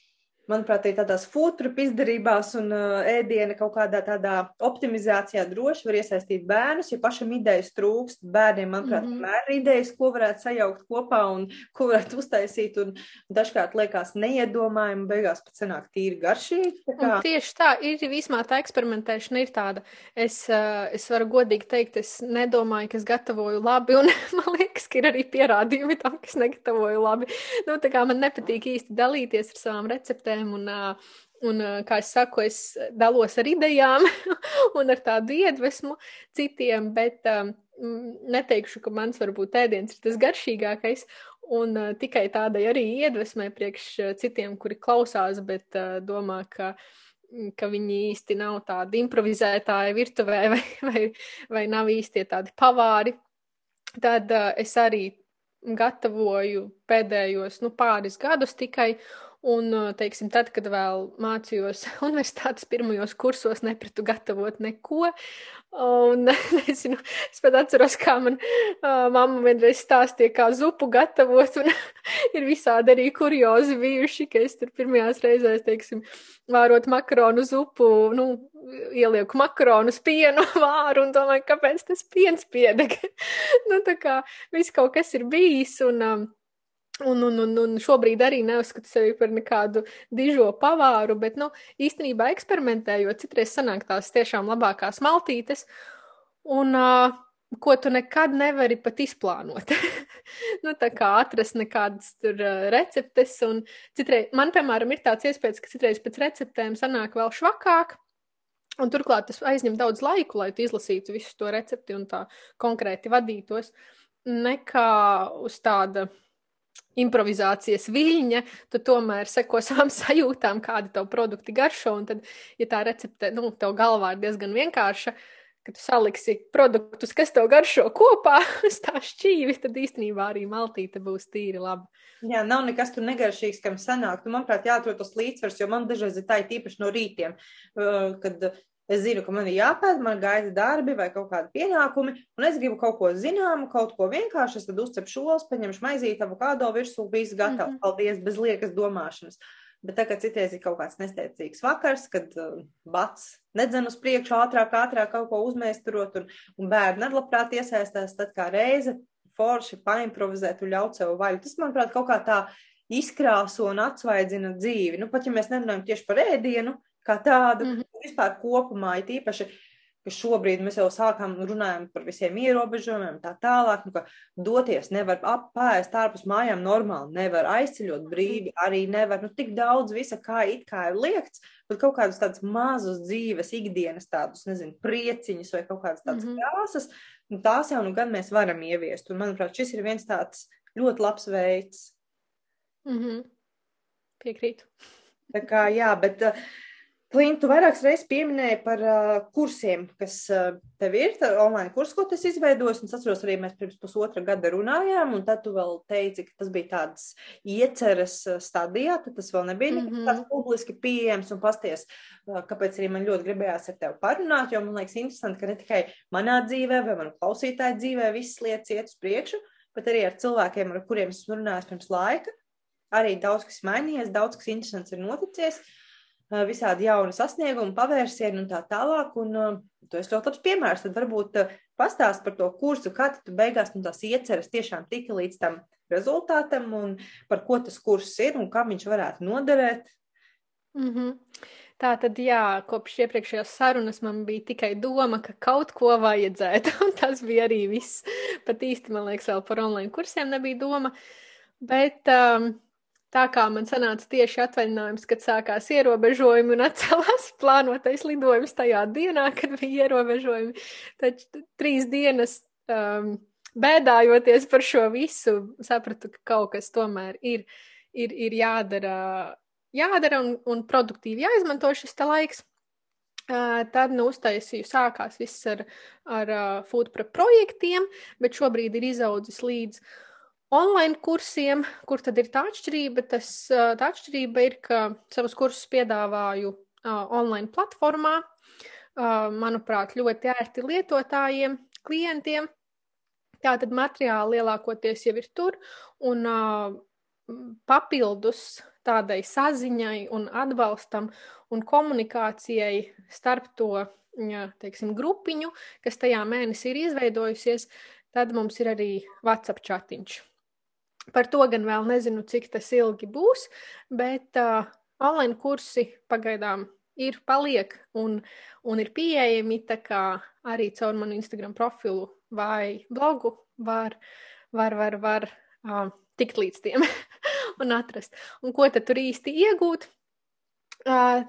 manuprāt, arī tādās futrupu izdarībās un uh, ēdiena kaut kādā tādā optimizācijā droši var iesaistīt bērnus, ja pašam idejas trūkst. Bērniem, manuprāt, mm -hmm. ir idejas, ko varētu sajaukt kopā un ko varētu uztaisīt, un dažkārt liekas neiedomājami, beigās pat sanāk tīri garšīgi. Tā tieši tā, ir vismaz tā eksperimentēšana ir tāda. Es, uh, es varu godīgi teikt, es nedomāju, ka es gatavoju labi, un man liekas, ka ir arī pierādījumi tam, ka es negatavoju labi. Nu, tā kā man nepatīk īsti dalīties ar savām receptēm, idejām. Un, un, kā es saku, es dalos ar idejām un ar tādu iedvesmu citiem, bet um, neteikšu, ka mans varbūt ēdiens ir tas garšīgākais. Un uh, tikai tādai arī iedvesmai priekš citiem, kuri klausās, bet uh, domā, ka, ka viņi īsti nav tādi improvizētāji virtuvē vai, vai, vai nav īsti tādi pavāri. Tad uh, es arī gatavoju pēdējos nu, pāris gadus tikai, Un, teiksim, tad, kad vēl mācījos universitātes pirmajos kursos, nepratu gatavot neko. Un, nezinu, es pat atceros, kā man uh, mamma vienreiz stāstīja, kā zupu gatavot, un ir visādi arī kuriozi bijuši, ka es tur pirmajās reizēs, teiksim, vārot makaronu zupu, nu, ielieku makaronus pienu vāru un domāju, kāpēc tas piens piedeg. nu, tā kā viss kaut kas ir bijis, un um, Un, un, un, un šobrīd arī neuzskatu sevi par nekādu dižo pavāru, bet, nu, īstenībā eksperimentējot, citreiz sanāk tās tiešām labākās maltītes, un uh, ko tu nekad nevari pat izplānot. nu, tā kā atrast nekādas tur receptes, un citreiz, man, piemēram, ir tāds iespējas, ka citreiz pēc receptēm sanāk vēl švakāk, un turklāt tas aizņem daudz laiku, lai tu izlasītu visu to recepti un tā konkrēti vadītos, nekā uz tāda improvizācijas viļņa, tu tomēr seko savām sajūtām, kādi tev produkti garšo. Un tad, ja tā recepte nu, tev galvā ir diezgan vienkārša, ka tu saliksi produktus, kas tev garšo kopā uz tā šķīvi, tad īstenībā arī maltīte būs tīri laba. Jā, nav nekas tur negaršīgs, kam sanāk. Tu, manuprāt, jāatrod tas līdzsvars, jo man dažreiz ir tā īpaši no rītiem, kad Es zinu, ka man ir jāpēta, man gaida darbi vai kaut kādi pienākumi, un es gribu kaut ko zināmu, kaut ko vienkāršu. Es tad uzcepšu šos, paņemšu maizīti, avokado virsū, viss gatavs. Mm -hmm. Paldies, bez liekas domāšanas. Bet tagad citreiz ir kaut kāds nesteidzīgs vakars, kad uh, bats nedzen uz priekšu ātrāk, ātrāk kaut ko uzmēsturot, un, un bērni nedlabprāt iesaistās, tad kā reize forši paimprovizēt un ļaut sev vaļu. Tas, manuprāt, kaut kā tā izkrāso un atsvaidzina dzīvi. Nu, pat ja mēs nerunājam tieši par ēdienu, kā tādu, mm -hmm. vispār kopumā, it īpaši, ka šobrīd mēs jau sākām runājam par visiem ierobežojumiem, tā tālāk, nu, ka doties nevar apēst ārpus mājām normāli, nevar aizceļot brīvi, arī nevar, nu, tik daudz visa, kā it kā ir liekts, bet kaut kādus tādus mazus dzīves, ikdienas tādus, nezinu, prieciņus vai kaut kādas tādas mm -hmm. krāsas, nu, tās jau nu gan mēs varam ieviest, un, manuprāt, šis ir viens tāds ļoti labs veids. Mm -hmm. Piekrītu. Tā kā, jā, bet uh, Klintu, tu vairākas reizes pieminēji par uh, kursiem, kas uh, tev ir, tā online kurs, ko tas izveidojis, un es atceros arī mēs pirms pusotra gada runājām, un tad tu vēl teici, ka tas bija tāds ieceres stadijā, tad tas vēl nebija mm -hmm. tāds publiski pieejams, un pasties, uh, kāpēc arī man ļoti gribējās ar tevi parunāt, jo man liekas interesanti, ka ne tikai manā dzīvē vai manu klausītāju dzīvē visas lietas iet uz priekšu, bet arī ar cilvēkiem, ar kuriem esmu runājis pirms laika, arī daudz kas mainījies, daudz kas interesants ir noticies. Uh, visādi jauni sasniegumi, pavērsieni un tā tālāk. Un uh, tu esi ļoti labs piemērs. Tad varbūt uh, pastāst par to kursu, kā tu beigās no tās ieceras tiešām tika līdz tam rezultātam un par ko tas kurs ir un kam viņš varētu noderēt. Mm -hmm. Tā tad, jā, kopš iepriekšējās sarunas man bija tikai doma, ka kaut ko vajadzētu, un tas bija arī viss. Pat īsti, man liekas, vēl par online kursiem nebija doma. Bet um, Tā kā man sanāca tieši atvaļinājums, kad sākās ierobežojumi un atcēlās plānotais lidojums tajā dienā, kad bija ierobežojumi, tad trīs dienas um, bēdājoties par šo visu, sapratu, ka kaut kas tomēr ir, ir, ir jādara, jādara un, un produktīvi jāizmanto šis laiks. Uh, tad nu, uztaisīju, sākās viss ar, ar uh, foodprep projektiem, bet šobrīd ir izaudzis līdz uh, online kursiem, kur tad ir tā atšķirība? Tas, tā atšķirība ir, ka savus kursus piedāvāju uh, online platformā, uh, manuprāt, ļoti ērti lietotājiem, klientiem. Tātad materiāli lielākoties jau ir tur, un uh, papildus tādai saziņai un atbalstam un komunikācijai starp to, ja, teiksim, grupiņu, kas tajā mēnesī ir izveidojusies, tad mums ir arī WhatsApp chatiņš. Par to gan vēl nezinu, cik tas ilgi būs, bet uh, online kursi pagaidām ir, paliek un, un ir pieejami. Tā kā arī caur manu Instagram profilu vai blogu var, var, var, var uh, tikt līdz tiem un atrast. Un ko tad tur īsti iegūt? Uh,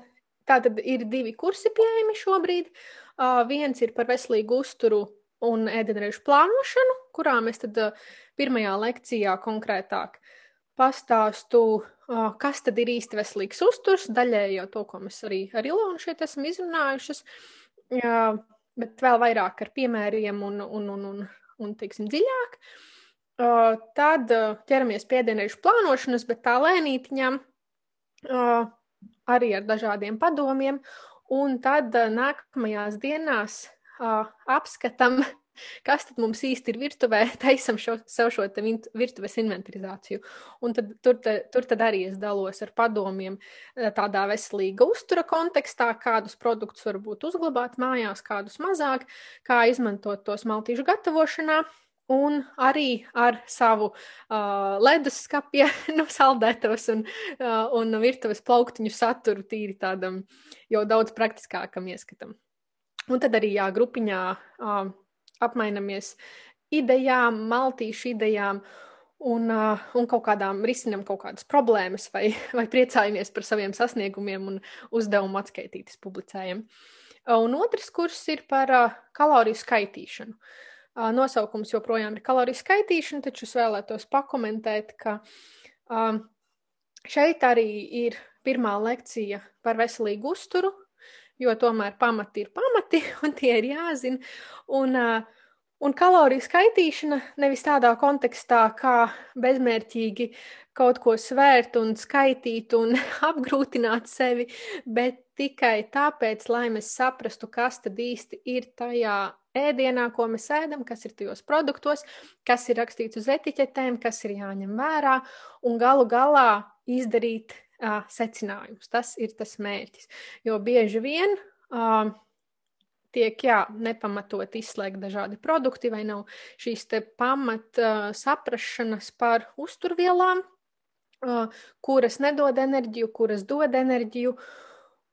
Tā tad ir divi kursi pieejami šobrīd. Uh, viens ir par veselīgu uzturu un ēdienreizu plānošanu, kurā mēs tad uh, pirmajā lekcijā konkrētāk pastāstu, kas tad ir īsti veselīgs uzturs, daļēji jau to, ko mēs arī ar Ilonu šeit esam izrunājušas, bet vēl vairāk ar piemēriem un, un, un, un, un teiksim, dziļāk. Tad ķeramies pie ēdienreizu plānošanas, bet tā lēnītiņām arī ar dažādiem padomiem, un tad nākamajās dienās apskatam, kas tad mums īsti ir virtuvē, taisam šo, savu šo virtuves inventarizāciju. Un tad, tur, te, tur tad arī es dalos ar padomiem tādā veselīga uztura kontekstā, kādus produktus varbūt uzglabāt mājās, kādus mazāk, kā izmantot tos maltīšu gatavošanā. Un arī ar savu uh, leduskapja, nu, saldētos un, uh, un virtuves plauktiņu saturu tīri tādam jau daudz praktiskākam ieskatam. Un tad arī jā, grupiņā uh, apmainamies idejām, maltīšu idejām un, un kaut kādām risinām kaut kādas problēmas vai, vai priecājamies par saviem sasniegumiem un uzdevumu atskaitīties publicējam. Un otrs kurs ir par kaloriju skaitīšanu. Nosaukums joprojām ir kaloriju skaitīšana, taču es vēlētos pakomentēt, ka šeit arī ir pirmā lekcija par veselīgu uzturu, jo tomēr pamati ir pamati un tie ir jāzina. Un, un kaloriju skaitīšana nevis tādā kontekstā, kā bezmērķīgi kaut ko svērt un skaitīt un apgrūtināt sevi, bet tikai tāpēc, lai mēs saprastu, kas tad īsti ir tajā ēdienā, ko mēs ēdam, kas ir tajos produktos, kas ir rakstīts uz etiķetēm, kas ir jāņem vērā un galu galā izdarīt uh, secinājumus. Tas ir tas mērķis. Jo bieži vien uh, tiek jā, nepamatot izslēgt dažādi produkti, vai nav šīs pamat uh, saprašanas par uzturvielām, uh, kuras nedod enerģiju, kuras dod enerģiju.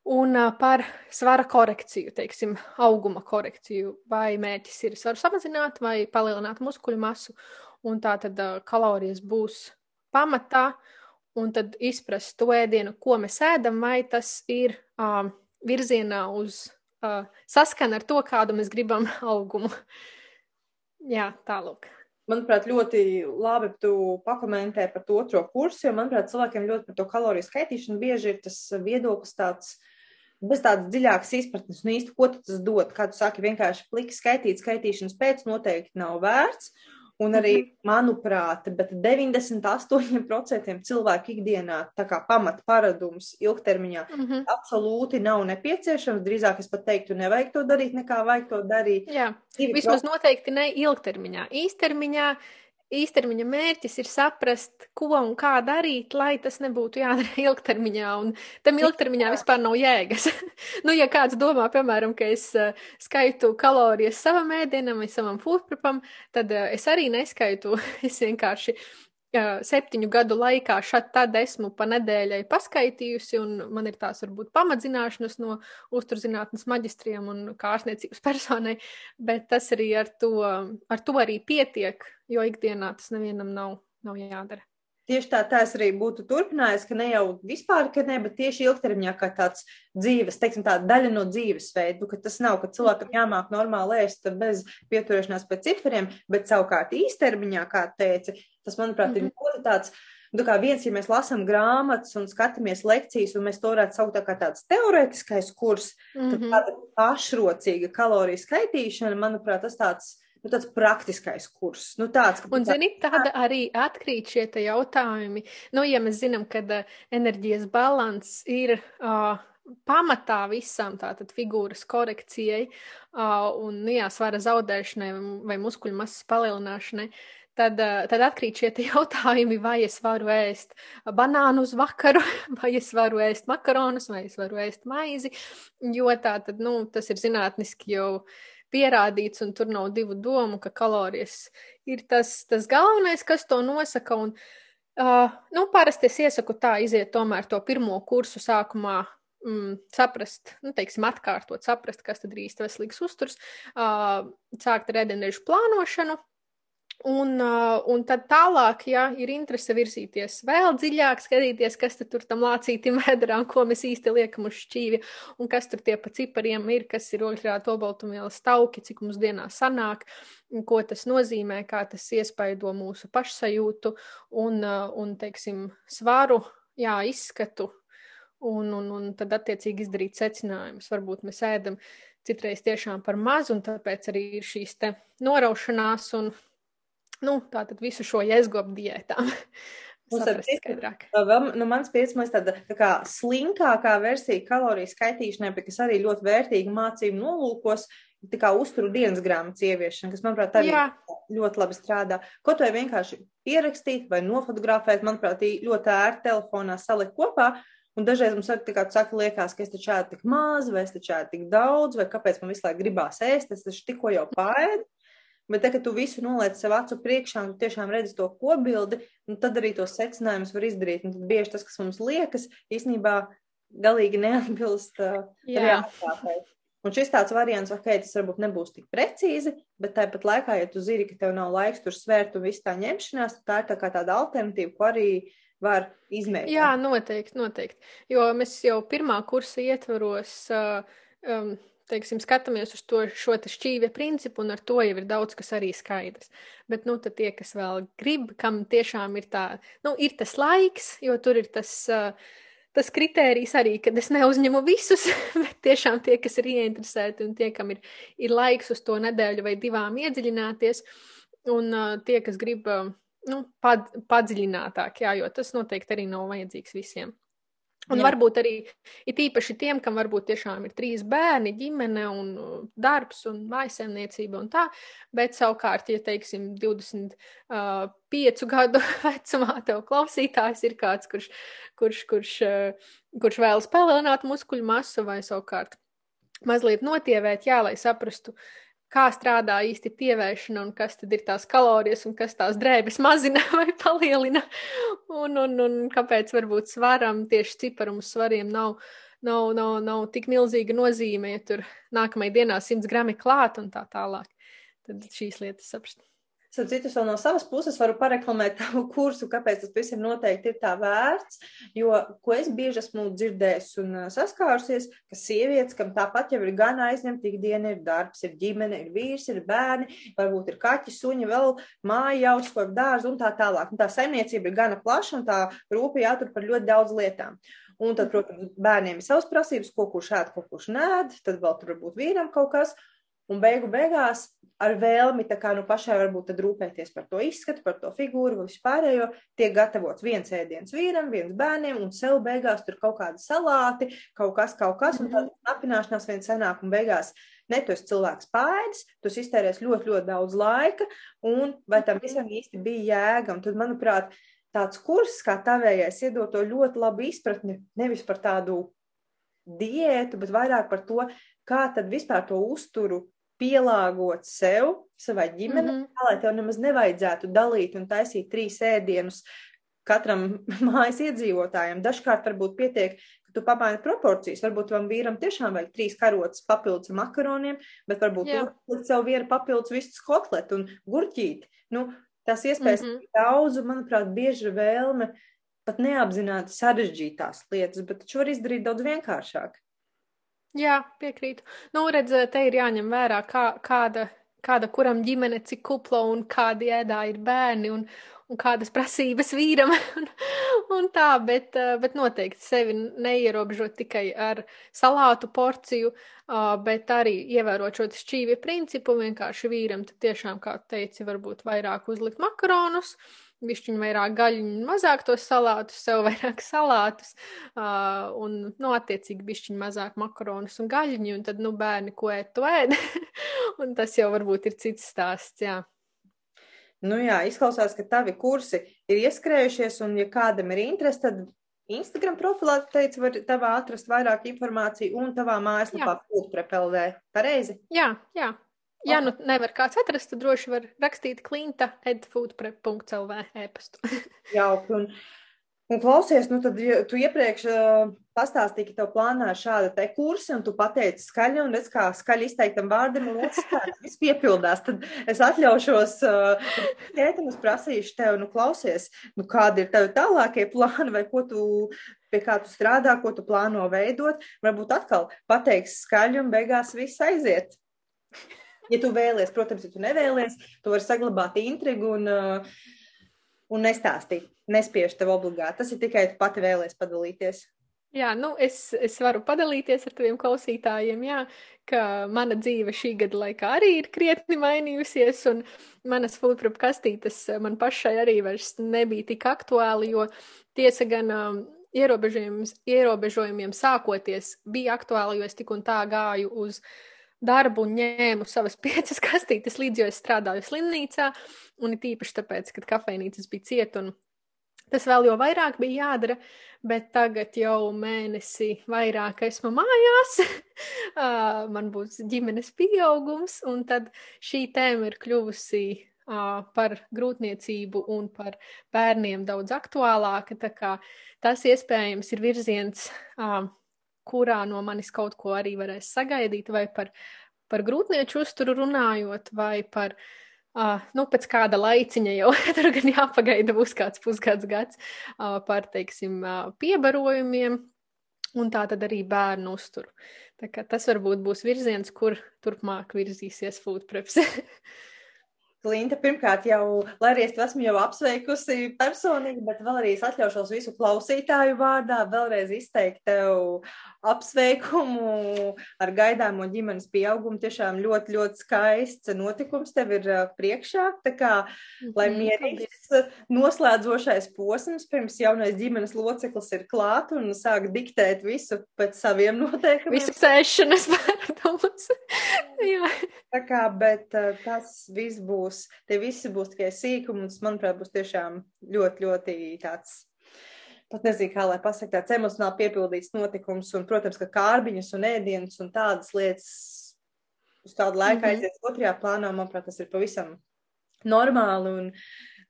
Un uh, par svara korekciju, teiksim, auguma korekciju. Vai mērķis ir svaru samazināt vai palielināt muskuļu masu, un tā tad uh, kalorijas būs pamatā, un tad izprast to ēdienu, ko mēs ēdam, vai tas ir uh, virzienā uz uh, saskana ar to, kādu mēs gribam augumu. Jā, tālāk. Manuprāt, ļoti labi tu pakomentē par to otro kursu, jo, manuprāt, cilvēkiem ļoti par to kaloriju skaitīšanu bieži ir tas viedoklis tāds, bez tādas dziļākas izpratnes, un īsti, ko tas dod. Kā tu saki, vienkārši pliki skaitīt, skaitīšanas pēc noteikti nav vērts. Un arī, -hmm. manuprāt, 98% cilvēku ikdienā tā kā pamata paradums ilgtermiņā mm -hmm. absolūti nav nepieciešams. Drīzāk es pat teiktu, nevajag to darīt, nekā vajag to darīt. Jā, vismaz noteikti ne ilgtermiņā. Īstermiņā īstermiņa mērķis ir saprast, ko un kā darīt, lai tas nebūtu jādara ilgtermiņā. Un tam ilgtermiņā vispār nav jēgas. nu, ja kāds domā, piemēram, ka es uh, skaitu kalorijas savam ēdienam vai savam foodprepam, tad uh, es arī neskaitu. es vienkārši septiņu gadu laikā šad tad esmu pa nedēļai paskaitījusi, un man ir tās varbūt pamatzināšanas no uzturzinātnes maģistriem un kārsniecības personai, bet tas arī ar to, ar to arī pietiek, jo ikdienā tas nevienam nav, nav jādara. Tieši tā, tā es arī būtu turpinājis, ka ne jau vispār, ka ne, bet tieši ilgtermiņā kā tāds dzīves, teiksim, tā daļa no dzīvesveidu, ka tas nav, ka cilvēkam jāmāk normāli ēst bez pieturēšanās pēc ciferiem, bet savukārt īstermiņā, kā teica, tas, manuprāt, mm -hmm. ir mhm. ļoti tāds. Nu, kā viens, ja mēs lasām grāmatas un skatāmies lekcijas, un mēs to varētu saukt kā tāds teorētiskais kurs, mm -hmm. tad mhm. tāda pašrocīga kaloriju skaitīšana, manuprāt, tas tāds nu, tāds praktiskais kurs. Nu, tāds, un, tā... zini, tāda arī atkrīt šie jautājumi. Nu, ja mēs zinām, ka uh, enerģijas balans ir. Uh, pamatā visam tātad figūras korekcijai uh, un nu, jā, svara zaudēšanai vai muskuļu masas palielināšanai, tad, uh, tad atkrīt šie jautājumi, vai es varu ēst banānu uz vakaru, vai es varu ēst makaronus, vai es varu ēst maizi, jo tā tad, nu, tas ir zinātniski jau uh, pierādīts, un tur nav divu domu, ka kalorijas ir tas, tas galvenais, kas to nosaka. Un, uh, nu, parasti es iesaku tā iziet tomēr to pirmo kursu sākumā. Mm, saprast, nu, teiksim, atkārtot, saprast, kas tad ir īsti veselīgs uzturs, uh, sākt ar ēdienežu plānošanu, Un, uh, un tad tālāk, ja ir interese virzīties vēl dziļāk, skatīties, kas tur tam lācītim vēdā, ko mēs īsti liekam uz šķīvi, un kas tur tie pa cipariem ir, kas ir oglekļāta obaltumvielas tauki, cik mums dienā sanāk, ko tas nozīmē, kā tas iespaido mūsu pašsajūtu un, uh, un teiksim, svaru, jā, izskatu, un, un, un tad attiecīgi izdarīt secinājumus. Varbūt mēs ēdam citreiz tiešām par maz, un tāpēc arī ir šīs te noraušanās un nu, tātad visu šo jēzgobu diētām. Skaidrāk. Vēl, nu, mans piesmais tāda tā kā slinkākā versija kaloriju skaitīšanai, bet kas arī ļoti vērtīga mācību nolūkos, tā kā uzturu dienas grāmatas ieviešana, kas, manuprāt, arī Jā. ļoti labi strādā. Kaut vai vienkārši pierakstīt vai nofotografēt, manuprāt, ļoti ērti telefonā salikt kopā. Un dažreiz mums arī kā saka, liekas, ka es taču ēdu tik maz, vai es taču ēdu tik daudz, vai kāpēc man visu laiku gribās ēst, es taču tikko jau pārēdu. Bet, tā, kad tu visu noliec sev acu priekšā un tiešām redzi to kopbildi, nu, tad arī tos secinājumus var izdarīt. Un tad bieži tas, kas mums liekas, īstenībā galīgi neatbilst uh, realitātei. Un šis tāds variants, ok, tas varbūt nebūs tik precīzi, bet tāpat laikā, ja tu zini, ka tev nav laiks tur svērt un viss tā ņemšanās, tā ir tā kā tāda alternatīva, ko arī var izmēģināt. Jā, noteikti, noteikti. Jo mēs jau pirmā kursa ietvaros. Uh, um, teiksim, skatāmies uz to šo šķīvja principu, un ar to jau ir daudz kas arī skaidrs. Bet, nu, tie, kas vēl grib, kam tiešām ir tā, nu, ir tas laiks, jo tur ir tas, tas kritērijs arī, kad es neuzņemu visus, bet tiešām tie, kas ir ieinteresēti un tie, kam ir, ir laiks uz to nedēļu vai divām iedziļināties, un tie, kas grib, nu, pad, padziļinātāk, jā, jo tas noteikti arī nav vajadzīgs visiem. Un Jā. varbūt arī it īpaši tiem, kam varbūt tiešām ir trīs bērni, ģimene un uh, darbs un mājasēmniecība un tā, bet savukārt, ja teiksim 25 uh, gadu vecumā tev klausītājs ir kāds, kurš, kurš, kurš, uh, kurš vēlas palielināt muskuļu masu vai savukārt mazliet notievēt, jā, lai saprastu, kā strādā īsti tievēšana un kas tad ir tās kalorijas un kas tās drēbes mazina vai palielina. Un, un, un kāpēc varbūt svaram tieši ciparam uz svariem nav, nav, nav, nav tik milzīga nozīme, ja tur nākamajā dienā 100 grami klāt un tā tālāk. Tad šīs lietas saprast. Starp citu, vēl no savas puses varu pareklamēt tavu kursu, kāpēc tas visam noteikti ir tā vērts. Jo, ko es bieži esmu dzirdējis un saskārusies, ka sievietes, kam tāpat jau ir gan aizņemta ikdiena, ir darbs, ir ģimene, ir vīrs, ir bērni, varbūt ir kaķi, suņi, vēl māja jāuzkop dārzu un tā tālāk. Un tā saimniecība ir gana plaša un tā rūpīgi jātur par ļoti daudz lietām. Un tad, protams, bērniem ir savas prasības, ko kurš ēd, ko kurš nē, tad vēl tur varbūt vīram kaut kas. Un beigu beigās ar vēlmi kā nu pašai varbūt rūpēties par to izskatu, par to figūru, vispārējo, tiek gatavots viens ēdiens vīram, viens bērniem, un sev beigās tur kaut kādi salāti, kaut kas, kaut kas, un tad apināšanās viens senāk, un beigās ne tu esi cilvēks pāēdis, tu iztērēs ļoti, ļoti daudz laika, un vai tam visam īsti bija jēga, un tad, manuprāt, tāds kurs kā tavējais iedod to ļoti labu izpratni, nevis par tādu diētu, bet vairāk par to, kā tad vispār to uzturu pielāgot sev, savai ģimenei, mm -hmm. lai tev nemaz nevajadzētu dalīt un taisīt trīs ēdienus katram mājas iedzīvotājam. Dažkārt varbūt pietiek, ka tu pamaini proporcijas. Varbūt tam vīram tiešām vajag trīs karotes papildus makaroniem, bet varbūt Jā. tu sev vienu papildus vistas kotletu un gurķīti. Nu, tās iespējas mm -hmm. daudz, un, manuprāt, bieži vēlme pat neapzināti sarežģītās lietas, bet taču var izdarīt daudz vienkāršāk. Jā, piekrītu. Nu, redz, te ir jāņem vērā, kā, kāda, kāda kuram ģimene, cik kupla un kādi ēdā ir bērni un, un kādas prasības vīram un, un tā, bet, bet noteikti sevi neierobežot tikai ar salātu porciju, bet arī ievērot šo šķīvi principu, vienkārši vīram tad tiešām, kā teici, varbūt vairāk uzlikt makaronus, uh, bišķiņu vairāk gaļiņu, mazāk tos salātus, sev vairāk salātus, uh, un, nu, attiecīgi bišķiņu mazāk makaronus un gaļiņu, un tad, nu, bērni, ko ēd, to ēd, un tas jau varbūt ir cits stāsts, jā. Nu jā, izklausās, ka tavi kursi ir ieskrējušies, un ja kādam ir interesi, tad Instagram profilā, tu teici, var tavā atrast vairāk informāciju un tavā mājaslapā Foodprep.lv. Pareizi? Jā, jā, Ja nu nevar kāds atrast, tad droši var rakstīt klinta edfoodprep.lv e-pastu. Jauki. Un, un klausies, nu tad ja tu iepriekš uh, pastāstīji, ka tev plānā šāda te kursa, un tu pateici skaļi, un redz, kā skaļi izteiktam vārdam, un otrs tāds viss piepildās. Tad es atļaušos, uh, tētim, es prasīšu tev, nu klausies, nu kādi ir tavi tālākie plāni, vai ko tu pie kā tu strādā, ko tu plāno veidot. Varbūt atkal pateiks skaļi un beigās viss aiziet. Ja tu vēlies, protams, ja tu nevēlies, tu vari saglabāt intrigu un, uh, un nestāstīt, nespiež tev obligāti. Tas ir tikai tu pati vēlies padalīties. Jā, nu es, es varu padalīties ar taviem klausītājiem, jā, ka mana dzīve šī gada laikā arī ir krietni mainījusies, un manas foodprop kastītes man pašai arī vairs nebija tik aktuāli, jo tiesa gan um, ierobežojumiem sākoties bija aktuāli, jo es tik un tā gāju uz uh, darbu un ņēmu savas piecas kastītes līdzi, jo es strādāju slimnīcā, un it īpaši tāpēc, kad kafejnīcas bija ciet, un tas vēl jau vairāk bija jādara, bet tagad jau mēnesi vairāk esmu mājās, man būs ģimenes pieaugums, un tad šī tēma ir kļuvusi par grūtniecību un par bērniem daudz aktuālāka, tas iespējams ir virziens, kurā no manis kaut ko arī varēs sagaidīt, vai par, par grūtnieču uzturu runājot, vai par, uh, nu, pēc kāda laiciņa jau tur gan jāpagaida būs kāds pusgads gads, uh, par, teiksim, uh, piebarojumiem, un tā tad arī bērnu uzturu. Tas varbūt būs virziens, kur turpmāk virzīsies food preps. Klinta, pirmkārt, jau, lai arī es esmu jau apsveikusi personīgi, bet vēl arī es atļaušos visu klausītāju vārdā vēlreiz izteikt tev apsveikumu ar gaidāmo ģimenes pieaugumu. Tiešām ļoti, ļoti skaists notikums tev ir priekšā. Tā kā, lai mhm, mierīgs noslēdzošais posms, pirms jaunais ģimenes loceklis ir klāt un sāk diktēt visu pēc saviem noteikumiem. Visu sēšanas pārdomas. Tā kā, bet tas viss būs būs, tie visi būs tikai sīkumi, un tas, manuprāt, būs tiešām ļoti, ļoti tāds pat nezinu, kā lai pasakā, tāds emocionāli piepildīts notikums. Un, protams, ka kārbiņas un ēdienas un tādas lietas uz tādu laiku mm -hmm. aizies otrajā plānā, manuprāt, tas ir pavisam normāli un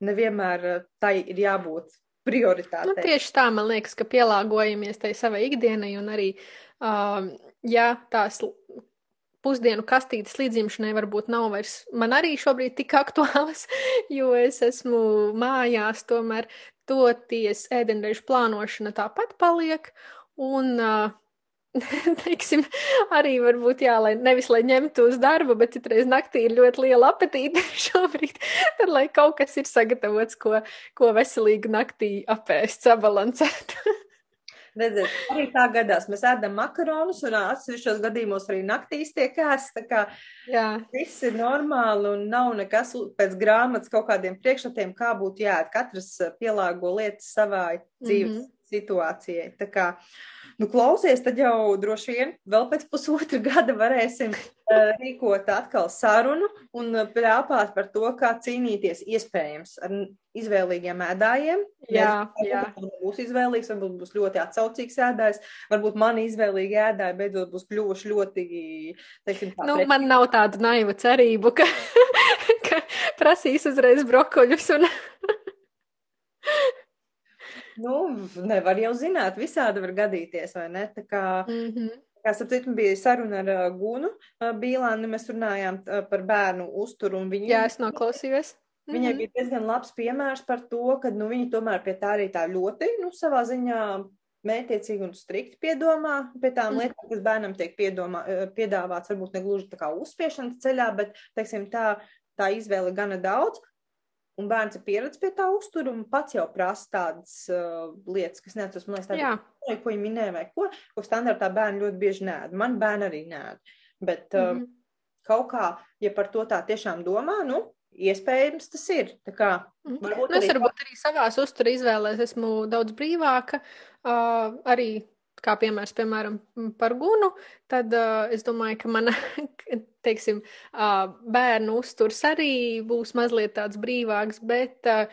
nevienmēr tai ir jābūt prioritātei. Nu, tieši tā, man liekas, ka pielāgojamies tai savai ikdienai un arī, um, ja tās pusdienu kastītes līdzimšanai varbūt nav vairs man arī šobrīd tik aktuālas, jo es esmu mājās, tomēr toties ēdienreizu plānošana tāpat paliek. Un, teiksim, arī varbūt, jā, lai nevis lai ņemtu uz darbu, bet citreiz naktī ir ļoti liela apetīte šobrīd, tad lai kaut kas ir sagatavots, ko, ko veselīgi naktī apēst, sabalansēt. Redziet, arī tā gadās. Mēs ēdam makaronus un atsevišķos gadījumos arī naktīs tiek Jā. viss ir normāli un nav nekas pēc grāmatas kaut kādiem priekšstatiem, kā būtu jāēd. Katrs pielāgo lietas savai dzīves mm -hmm. situācijai. Tā kā, nu, klausies, tad jau droši vien vēl pēc pusotra gada varēsim uh, rīkot atkal sarunu un plāpāt par to, kā cīnīties iespējams ar izvēlīgiem ēdājiem. Jā, jā. Varbūt būs izvēlīgs, varbūt būs ļoti atsaucīgs ēdājs, varbūt mani izvēlīgi ēdāji beidzot būs kļuvuši ļoti, teiksim, tā. Nu, pret... man nav tāda naiva cerība, ka, ka prasīs uzreiz brokoļus un. Nu, nevar jau zināt, visādi var gadīties, vai ne? Tā kā, mm -hmm. Kā sapratu, bija saruna ar Gunu Bīlānu, mēs runājām par bērnu uzturu un viņu. Jā, es noklausījos. Viņai mm -hmm. bija diezgan labs piemērs par to, ka nu, viņa tomēr pie tā arī tā ļoti, nu, savā ziņā mētiecīgi un strikti piedomā pie tām mm. lietām, kas bērnam tiek piedomā, piedāvāts, varbūt ne gluži tā kā uzspiešanas ceļā, bet, teiksim, tā, tā izvēle gana daudz. Un bērns ir pieredzējis pie tā uztura un pats jau prasa tādas uh, lietas, kas neatceros, man liekas, tādas, ko viņa minēja, vai ko, ko standartā bērni ļoti bieži nēd. Man bērni arī nēd. Bet uh, mm -hmm. kaut kā, ja par to tā tiešām domā, nu, iespējams tas ir. Kā, mhm. varbūt nu, es varbūt arī savās uztura izvēlēs esmu daudz brīvāka. Uh, arī kā piemērs, piemēram, par gunu, tad uh, es domāju, ka mana, teiksim, uh, bērnu uzturs arī būs mazliet tāds brīvāks, bet uh,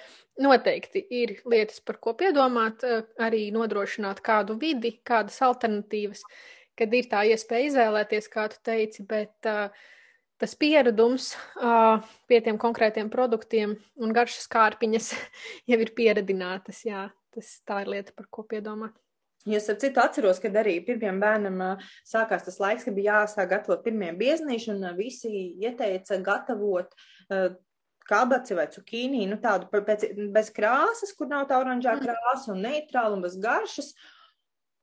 noteikti ir lietas, par ko piedomāt, uh, arī nodrošināt kādu vidi, kādas alternatīvas, kad ir tā iespēja izvēlēties, kā tu teici, bet uh, tas pieredums uh, pie tiem konkrētiem produktiem un garšas kārpiņas jau ir pieredinātas. Jā, tas tā ir lieta, par ko piedomāt. Jo es citu atceros, kad arī pirmiem bērnam sākās tas laiks, kad bija jāsāk gatavot pirmie biezniši, un visi ieteica gatavot kabaci vai cukīnī, nu tādu pēc, bez krāsas, kur nav tā oranžā mm. krāsa un neitrāla un bez garšas.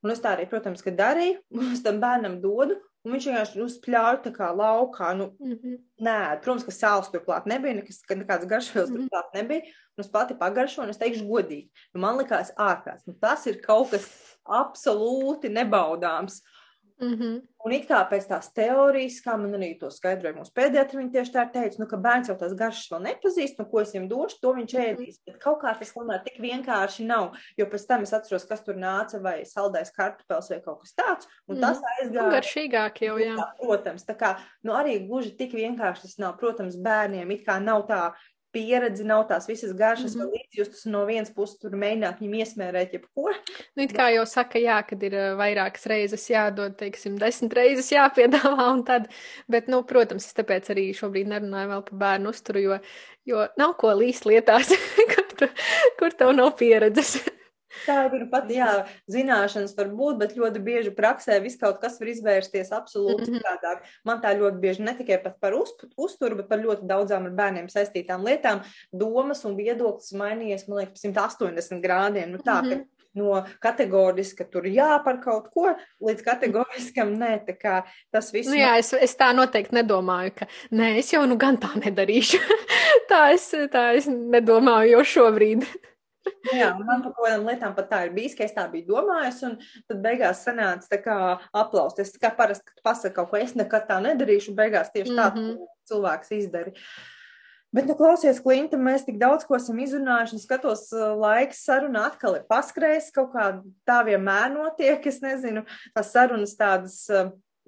Un es tā arī, protams, ka darīju, un es tam bērnam dodu, Un viņš vienkārši uzpļāva tā kā laukā. Nu, mm -hmm. Nē, protams, ka sāls turklāt nebija, nekas, nekāds garšvielas mm -hmm. turklāt nebija. Un es pati pagaršoju, un es teikšu godīgi. Nu, man likās ārkārtas. Nu, tas ir kaut kas absolūti nebaudāms. Mm -hmm. Un it kā pēc tās teorijas, kā man arī to skaidroja mūsu pēdējā, viņi tieši tā teica, nu, ka bērns jau tās garšas vēl nepazīst, nu, ko es viņam došu, to viņš mhm. ēdīs. Bet kaut kā tas tomēr tik vienkārši nav, jo pēc tam es atceros, kas tur nāca, vai saldais kartupels vai kaut kas tāds, un mm. tas mhm. aizgāja. Garšīgāk jau, jā. jā. Protams, tā kā, nu, arī gluži tik vienkārši tas nav. Protams, bērniem it kā nav tā pieredze, nav tās visas garšas, mm -hmm. līdzjustas no vienas puses tur mēģināt viņam iesmērēt jebko. Nu, it kā jau saka, jā, kad ir vairākas reizes jādod, teiksim, desmit reizes jāpiedāvā un tad, bet, nu, protams, es tāpēc arī šobrīd nerunāju vēl par bērnu uzturu, jo, jo nav ko līst lietās, kur, tu, kur tev nav pieredzes. Tā ir pat, jā, zināšanas var būt, bet ļoti bieži praksē viss kaut kas var izvērsties absolūti mm -hmm. citādāk. Man tā ļoti bieži ne tikai par uz, uzturu, bet par ļoti daudzām ar bērniem saistītām lietām. Domas un viedoklis mainījies, man liekas, 180 grādiem. Nu, tā, mm -hmm. No kategoriska tur jā par kaut ko, līdz kategoriskam nē. Tas viss. Nu, jā, es, es tā noteikti nedomāju, ka nē, es jau nu gan tā nedarīšu. tā, es, tā es nedomāju jau šobrīd. Jā, man par kaut kādām lietām pat tā ir bijis, ka es tā biju domājusi, un tad beigās sanāca tā kā aplaust. Es kā parasti, kad pasaka kaut ko, es nekad tā nedarīšu, beigās tieši tā mm -hmm. cilvēks izdari. Bet, nu, klausies, Klimta, mēs tik daudz ko esam izrunājuši, un skatos, laiks saruna atkal ir paskrējis, kaut kā tā vienmēr notiek, es nezinu, tās sarunas tādas,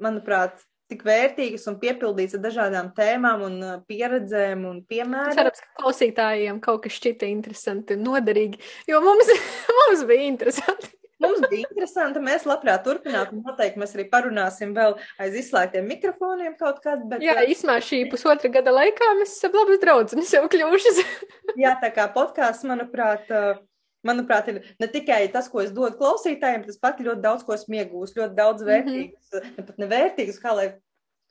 manuprāt, tik vērtīgas un piepildītas ar dažādām tēmām un uh, pieredzēm un piemēriem. Cerams, ka klausītājiem kaut kas šķita interesanti un noderīgi, jo mums, mums bija interesanti. Mums bija interesanti. Mēs labprāt turpināsim. Noteikti mēs arī parunāsim vēl aiz izslēgtiem mikrofoniem kaut kad. Bet... Jā, īsumā šī pusotra gada laikā mēs esam labas draudzenes jau kļuvušas. Jā, tā kā podkāsts, manuprāt, uh, manuprāt, ir ne tikai tas, ko es dodu klausītājiem, tas pat ļoti daudz ko esmu iegūst, ļoti daudz mhm. vērtīgus, mm -hmm. ne pat nevērtīgus, kā lai,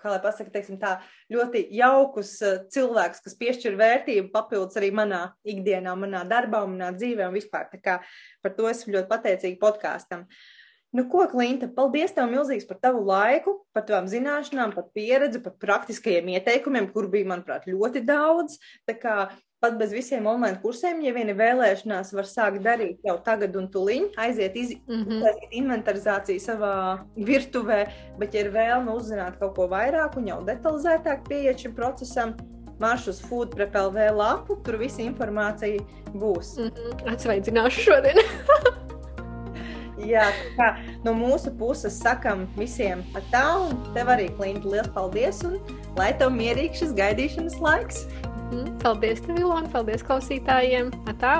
kā lai pasaka, teiksim tā, ļoti jaukus uh, cilvēkus, kas piešķir vērtību papildus arī manā ikdienā, manā darbā, manā dzīvē un vispār. Tā kā par to esmu ļoti pateicīga podkāstam. Nu, ko, Klimta, paldies tev milzīgs par tavu laiku, par tavām zināšanām, par pieredzi, par praktiskajiem ieteikumiem, kur bija, manuprāt, ļoti daudz. Tā kā pat bez visiem online kursiem, ja viena vēlēšanās var sākt darīt jau tagad un tuliņ, aiziet iz, mm -hmm. inventarizāciju savā virtuvē, bet, ja ir vēlme uzzināt kaut ko vairāk un jau detalizētāk pieiet šim procesam, marš uz Food Prep LV lapu, tur visa informācija būs. Mm -hmm. Atsveicināšu šodien! Jā, kā no mūsu puses sakam visiem tā, un tev arī, Klinta, liels paldies, un lai tev mierīgs šis gaidīšanas laiks. Mm, paldies, tev, Ilona, paldies klausītājiem! Tā!